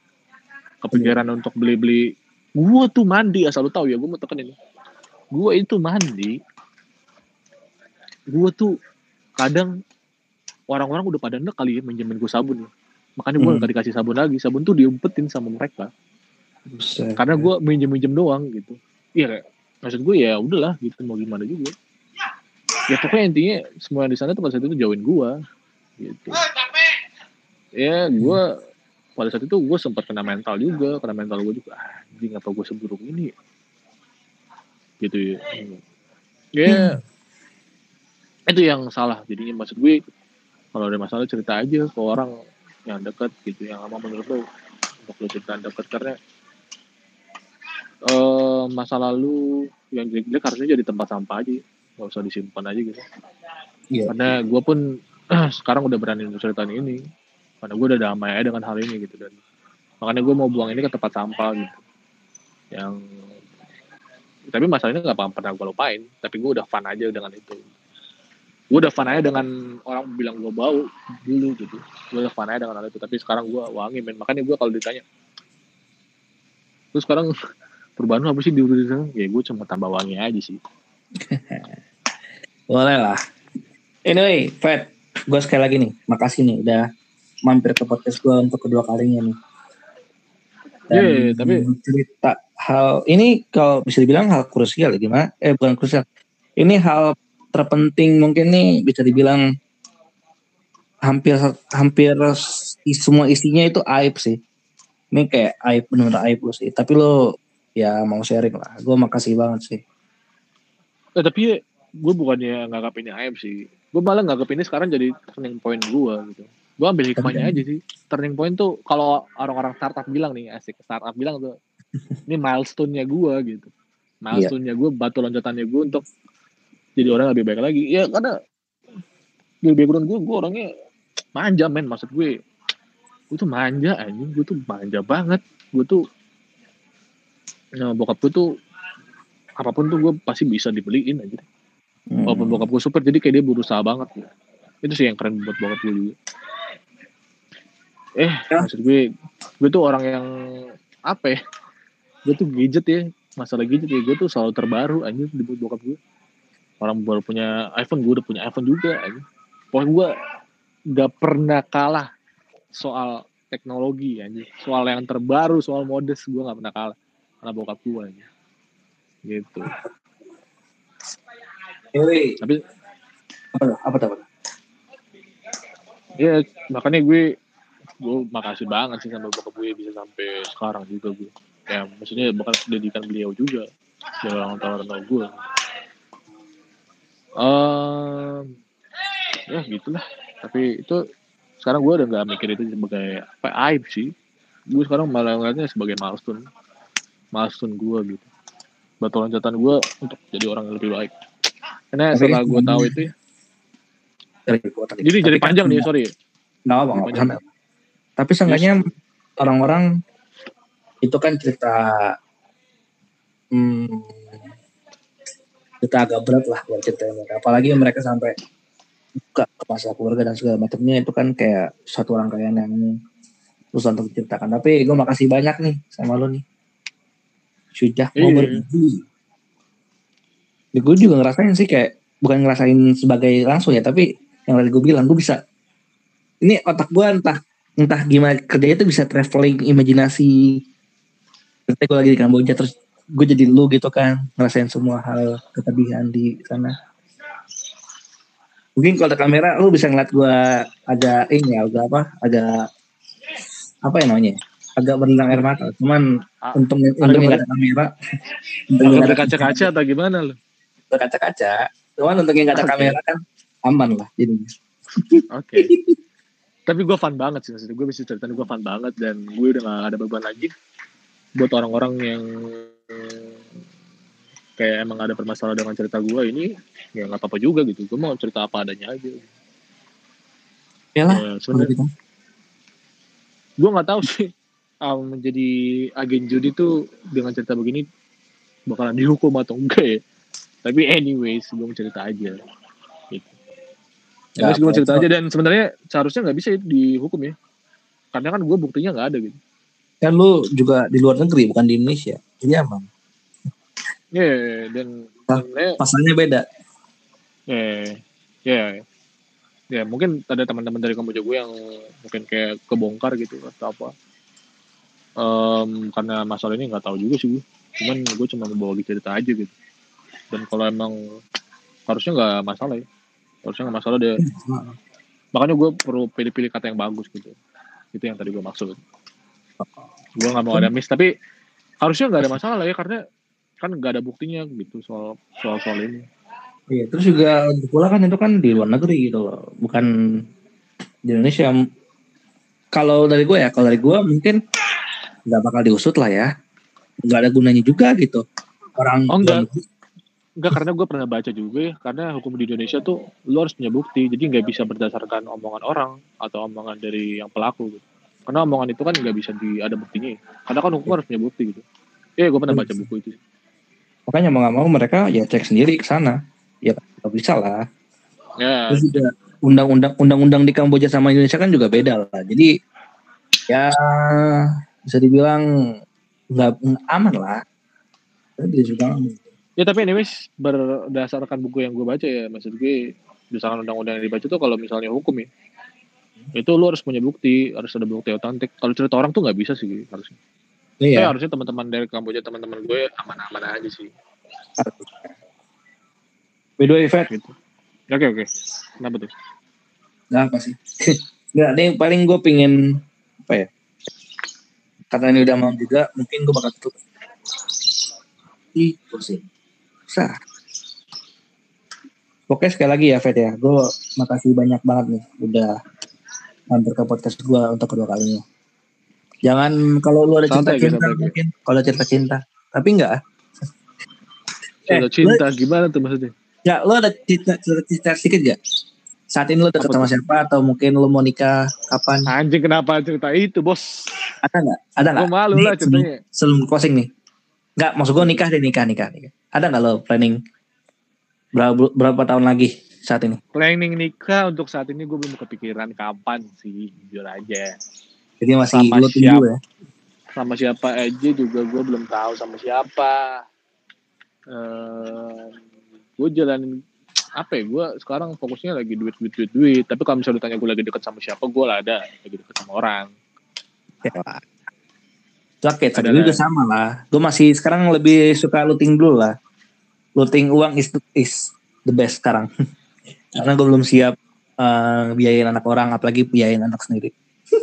Kepikiran ya. untuk beli-beli. Gua tuh mandi asal lu tahu ya gua mau tekan ini. Gua itu mandi. Gua tuh kadang orang-orang udah pada nek kali ya minjemin gua sabun. Makanya gua hmm. gak dikasih sabun lagi. Sabun tuh diumpetin sama mereka. Buset, karena gue minjem minjem doang gitu. Iya maksud gue ya udahlah gitu mau gimana juga ya pokoknya intinya semua yang di sana tuh pas itu jauhin gue gitu. Ya gue pada saat itu gue sempat kena mental juga kena mental gue juga ah, anjing apa gue seburuk ini? Gitu ya. Ya. Hmm. itu yang salah jadinya maksud gue kalau ada masalah cerita aja ke orang yang dekat gitu yang sama menurut lo untuk lo cerita dekat karena uh, masa lalu yang jelek-jelek harusnya jadi tempat sampah aja nggak usah disimpan aja gitu. Yeah. karena gue pun sekarang udah berani untuk ceritain ini. Karena gue udah damai aja dengan hal ini gitu dan makanya gue mau buang ini ke tempat sampah gitu. Yang tapi masalahnya nggak pernah gue lupain. Tapi gue udah fun aja dengan itu. Gue udah fun aja dengan orang bilang gue bau dulu gitu. Gue udah fun aja dengan hal itu. Tapi sekarang gue wangi men. Makanya gue kalau ditanya terus sekarang perubahan apa sih di urusan ya gue cuma tambah wangi aja sih boleh lah anyway Fred gue sekali lagi nih makasih nih udah mampir ke podcast gue untuk kedua kalinya nih dan yeah, yeah, tapi cerita hal ini kalau bisa dibilang hal krusial ya gimana? Eh bukan krusial. Ini hal terpenting mungkin nih bisa dibilang hampir hampir semua isinya itu aib sih. Ini kayak aib benar aib lo sih. Tapi lo ya mau sharing lah. Gue makasih banget sih. Eh, tapi gue bukannya nggak ini aib sih. Gue malah nggak ini sekarang jadi turning point gue gitu. Gue ambil hikmahnya aja sih. Turning point tuh kalau orang-orang startup bilang nih asik startup bilang tuh ini milestone-nya gue gitu. Milestone-nya gue batu loncatannya gue untuk jadi orang lebih baik lagi. Ya karena di background gue gue orangnya manja men. Maksud gue gue tuh manja anjing. Gue tuh manja banget. Gue tuh nah bokap gue tuh apa pun tuh gue pasti bisa dibeliin aja hmm. walaupun bokap gue super jadi kayak dia berusaha banget ya. itu sih yang keren buat bokap gue juga. Eh ya. maksud gue gue tuh orang yang apa ya gue tuh gadget ya masalah gadget ya. Gue tuh selalu terbaru aja di bokap gue orang baru punya iPhone gue udah punya iPhone juga aja pokoknya gue gak pernah kalah soal teknologi aja soal yang terbaru soal modest gue gak pernah kalah karena bokap gue aja gitu Tapi apa apa apa? Ya makanya gue gue makasih banget sih sama bokap gue bisa sampai sekarang juga gue. Ya maksudnya bukan pendidikan beliau juga dia orang tua gue. Um, ya gitulah. Tapi itu sekarang gue udah nggak mikir itu sebagai apa aib sih. Gue sekarang malah ngeliatnya sebagai milestone. Milestone gue gitu. Batu loncatan gue untuk jadi orang yang lebih baik karena setelah gue tahu itu ya jadi jadi panjang nih sorry nggak apa tapi seenggaknya yes. orang-orang itu kan cerita hmm, cerita agak berat lah buat cerita mereka. Apalagi mereka sampai buka ke masalah keluarga dan segala macamnya itu kan kayak satu rangkaian yang susah untuk diceritakan. Tapi gue makasih banyak nih sama lo nih. Sudah mau iya. berbagi. Ya, gue juga ngerasain sih kayak bukan ngerasain sebagai langsung ya, tapi yang tadi gue bilang gue bisa ini otak gue entah entah gimana kerjanya tuh bisa traveling imajinasi ketika gue lagi di Kamboja terus gue jadi lu gitu kan ngerasain semua hal ketabihan di sana. Mungkin kalau ada kamera lu bisa ngeliat gue agak ini ya agak apa agak apa ya namanya agak berlinang air mata. Cuman ah, untung ada kamera untung ada kaca-kaca atau gimana lu berkaca-kaca. Cuman untungnya nggak ada okay. kamera kan aman lah jadinya. Oke. Okay. tapi gue fun banget sih maksudnya gue bisa cerita gue fun banget dan gue udah gak ada beban lagi buat orang-orang yang kayak emang ada permasalahan dengan cerita gue ini ya nggak apa-apa juga gitu. Gue mau cerita apa adanya aja. Ya lah sebenarnya gue nggak tahu sih um, menjadi agen judi tuh dengan cerita begini bakalan dihukum atau enggak ya tapi anyways gue mau cerita aja Ya, gue cerita aja dan sebenarnya seharusnya nggak bisa dihukum ya. Karena kan gue buktinya nggak ada gitu. Kan lu juga di luar negeri bukan di Indonesia. Iya emang. Iya yeah, dan nah, pasalnya beda. Iya, yeah, iya. Yeah. Ya mungkin ada teman-teman dari Kamboja gue yang mungkin kayak kebongkar gitu atau apa. Um, karena masalah ini nggak tahu juga sih gue. Cuman gue cuma mau bawa cerita aja gitu. Dan kalau emang harusnya nggak masalah ya. Harusnya nggak masalah deh makanya gue perlu pilih-pilih kata yang bagus gitu. Itu yang tadi gue maksud. Gue nggak mau ada miss tapi harusnya nggak ada masalah ya karena kan nggak ada buktinya gitu soal soal soal ini. Iya terus juga pula kan itu kan di luar negeri gitu loh. Bukan di Indonesia. Kalau dari gue ya kalau dari gue mungkin nggak bakal diusut lah ya. Nggak ada gunanya juga gitu. Orang oh enggak enggak karena gue pernah baca juga ya karena hukum di Indonesia tuh lu harus punya bukti jadi nggak bisa berdasarkan omongan orang atau omongan dari yang pelaku gitu. Karena omongan itu kan nggak bisa di ada buktinya. Karena kan hukum harus punya bukti gitu. Iya gue pernah baca buku itu makanya mau nggak mau mereka ya cek sendiri ke sana. Ya nggak bisa lah. Ya. terus juga undang-undang undang-undang di Kamboja sama Indonesia kan juga beda lah. Jadi ya bisa dibilang nggak aman lah. Dia juga ya tapi anyways berdasarkan buku yang gue baca ya maksud gue berdasarkan undang-undang yang dibaca tuh kalau misalnya hukum ya itu lu harus punya bukti harus ada bukti otentik kalau cerita orang tuh nggak bisa sih harusnya. Iya. Tapi harusnya teman-teman dari Kamboja teman-teman gue aman-aman aja sih. By the way Fat. Gitu. Oke oke. Kenapa tuh? Nggak apa sih? Nggak yang paling gue pingin apa ya karena ini udah malam juga mungkin gue bakal tutup. Itu sih Sah. Oke sekali lagi ya Fed ya, gue makasih banyak banget nih udah mampir ke podcast gue untuk kedua kalinya. Jangan kalau lu ada cinta-cinta mungkin, kalau cerita cinta, tapi enggak. Eh, cinta lu, gimana tuh maksudnya? Ya, lu ada cerita cerita, cerita sedikit gak? Saat ini lu dekat sama siapa atau mungkin lu mau nikah kapan? Anjing kenapa cerita itu bos? Ada nggak? Ada nggak? malu lah ceritanya. Sebelum, sebelum closing nih. Enggak, maksud gue nikah deh nikah nikah nikah. Ada nggak lo planning berapa, berapa tahun lagi saat ini? Planning nikah untuk saat ini gue belum kepikiran kapan sih, jujur aja. Jadi masih sama lo tunggu ya? Sama siapa aja juga gue belum tahu sama siapa. Uh, gue jalan apa ya gue sekarang fokusnya lagi duit duit duit duit tapi kalau misalnya ditanya gue lagi deket sama siapa gue lah ada lagi deket sama orang ya, Oke, tadi juga sama lah. Gue masih sekarang lebih suka looting dulu lah. Looting uang is, is the best sekarang. Karena gue belum siap uh, biayain anak orang, apalagi biayain anak sendiri.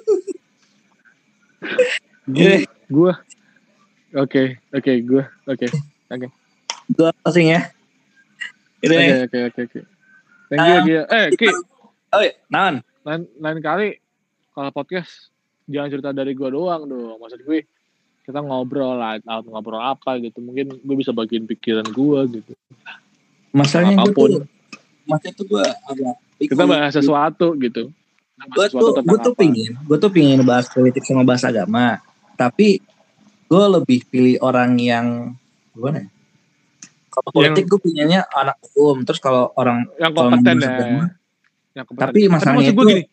gue, gue, oke, oke, gue, oke, oke. Gue closing ya. Oke, oke, oke, oke. Thank you, um, Eh, Ki. Oh iya, naon? Lain, lain kali kalau podcast jangan cerita dari gue doang dong. Maksud gue, kita ngobrol lah ngobrol apa gitu. Mungkin gue bisa bagiin pikiran gue gitu. Masalahnya apa pun. gue tuh, itu gue agak kita bahas sesuatu gitu. Gue tuh gue tuh pingin gue tuh pingin bahas politik sama bahas agama. Tapi gue lebih pilih orang yang gimana ya? Kalau politik gue pinginnya anak hukum. Terus kalau orang yang kompeten ya. agama, yang kompeten. tapi masalahnya itu gini,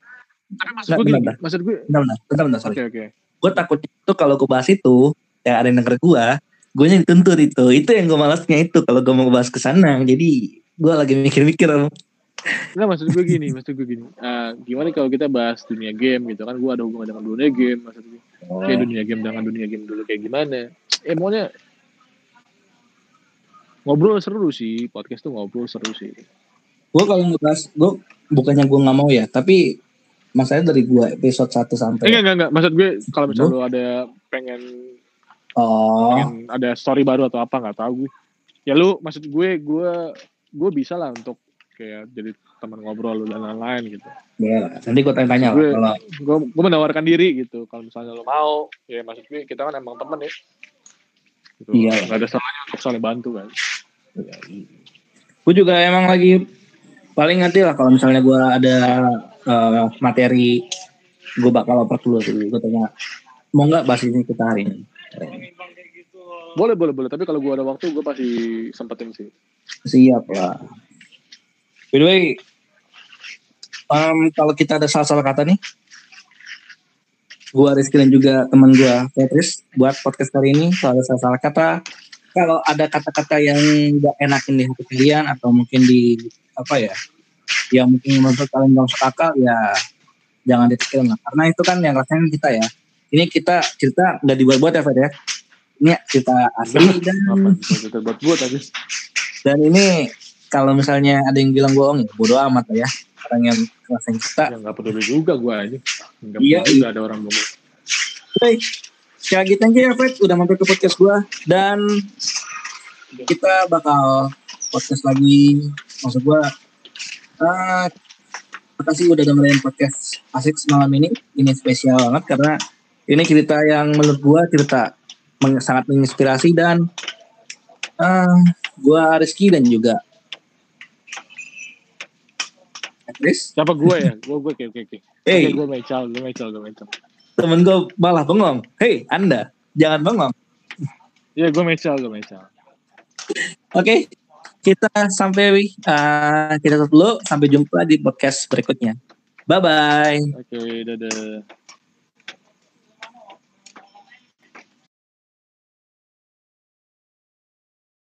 tapi maksud gue gini. maksud gue bentar bentar bentar, bentar okay gue takut itu kalau gue bahas itu yang ada yang denger gue gue yang dituntut itu itu yang gue malasnya itu kalau gue mau bahas ke sana jadi gue lagi mikir-mikir Nah maksud gue gini, maksud gue gini. Uh, gimana kalau kita bahas dunia game gitu kan? Gue ada hubungan dengan dunia game, maksud gue. Oh. Kayak dunia game dengan dunia game dulu kayak gimana? Eh maunya ngobrol seru sih, podcast tuh ngobrol seru sih. Gue kalau ngebahas, gue bukannya gue nggak mau ya, tapi masalahnya dari gua episode 1 sampai enggak enggak enggak. Maksud gue kalau misalnya lu? ada pengen oh. pengen ada story baru atau apa nggak tahu gue. Ya lu maksud gue gue gue bisa lah untuk kayak jadi teman ngobrol lu dan lain-lain gitu. Ya nanti gue tanya-tanya lah kalau gue gue menawarkan diri gitu. Kalau misalnya lu mau ya maksud gue kita kan emang temen ya. Gitu. iya. Gak ada salahnya untuk saling bantu kan. Ya, gue juga emang lagi paling nanti lah kalau misalnya gue ada uh, materi gue bakal oper dulu sih. Gue tanya mau nggak bahas ini kita hari ini? Boleh boleh boleh. Tapi kalau gue ada waktu gue pasti sempetin sih. Siap lah. By the way um, kalau kita ada salah-salah kata nih gue Rizky dan juga teman gue Petris buat podcast kali ini. Kalau ada salah-salah kata kalau ada kata-kata yang gak enakin di hati kalian atau mungkin di apa ya yang mungkin menurut kalian gak masuk akal ya jangan ditikirin lah. Karena itu kan yang rasanya kita ya. Ini kita cerita nggak dibuat-buat ya Fred ya? Ini cerita asli. Dan buat buat aja dan ini kalau misalnya ada yang bilang bohong ya bodoh amat lah ya. Orang yang ngerasain kita. Ya nggak peduli juga gue aja. Nggak Iya, peduli juga iya. ada orang ngomong Baik, sekali lagi thank you ya Fred udah mampir ke podcast gue dan kita bakal podcast lagi. Maksud gue uh, makasih udah dengerin podcast asik semalam ini. Ini spesial banget karena ini cerita yang menurut gue cerita meng- sangat menginspirasi dan uh, gue Rizky dan juga Chris. Siapa gue ya? Gue gue oke oke oke. Hey. gue Mecal gue Mecal gue Mecal temen gue malah bengong. Hei anda jangan bengong. Iya gue Mecal gue Mecal Oke, kita sampai uh, kita tutup dulu. Sampai jumpa di podcast berikutnya. Bye bye. oke dadah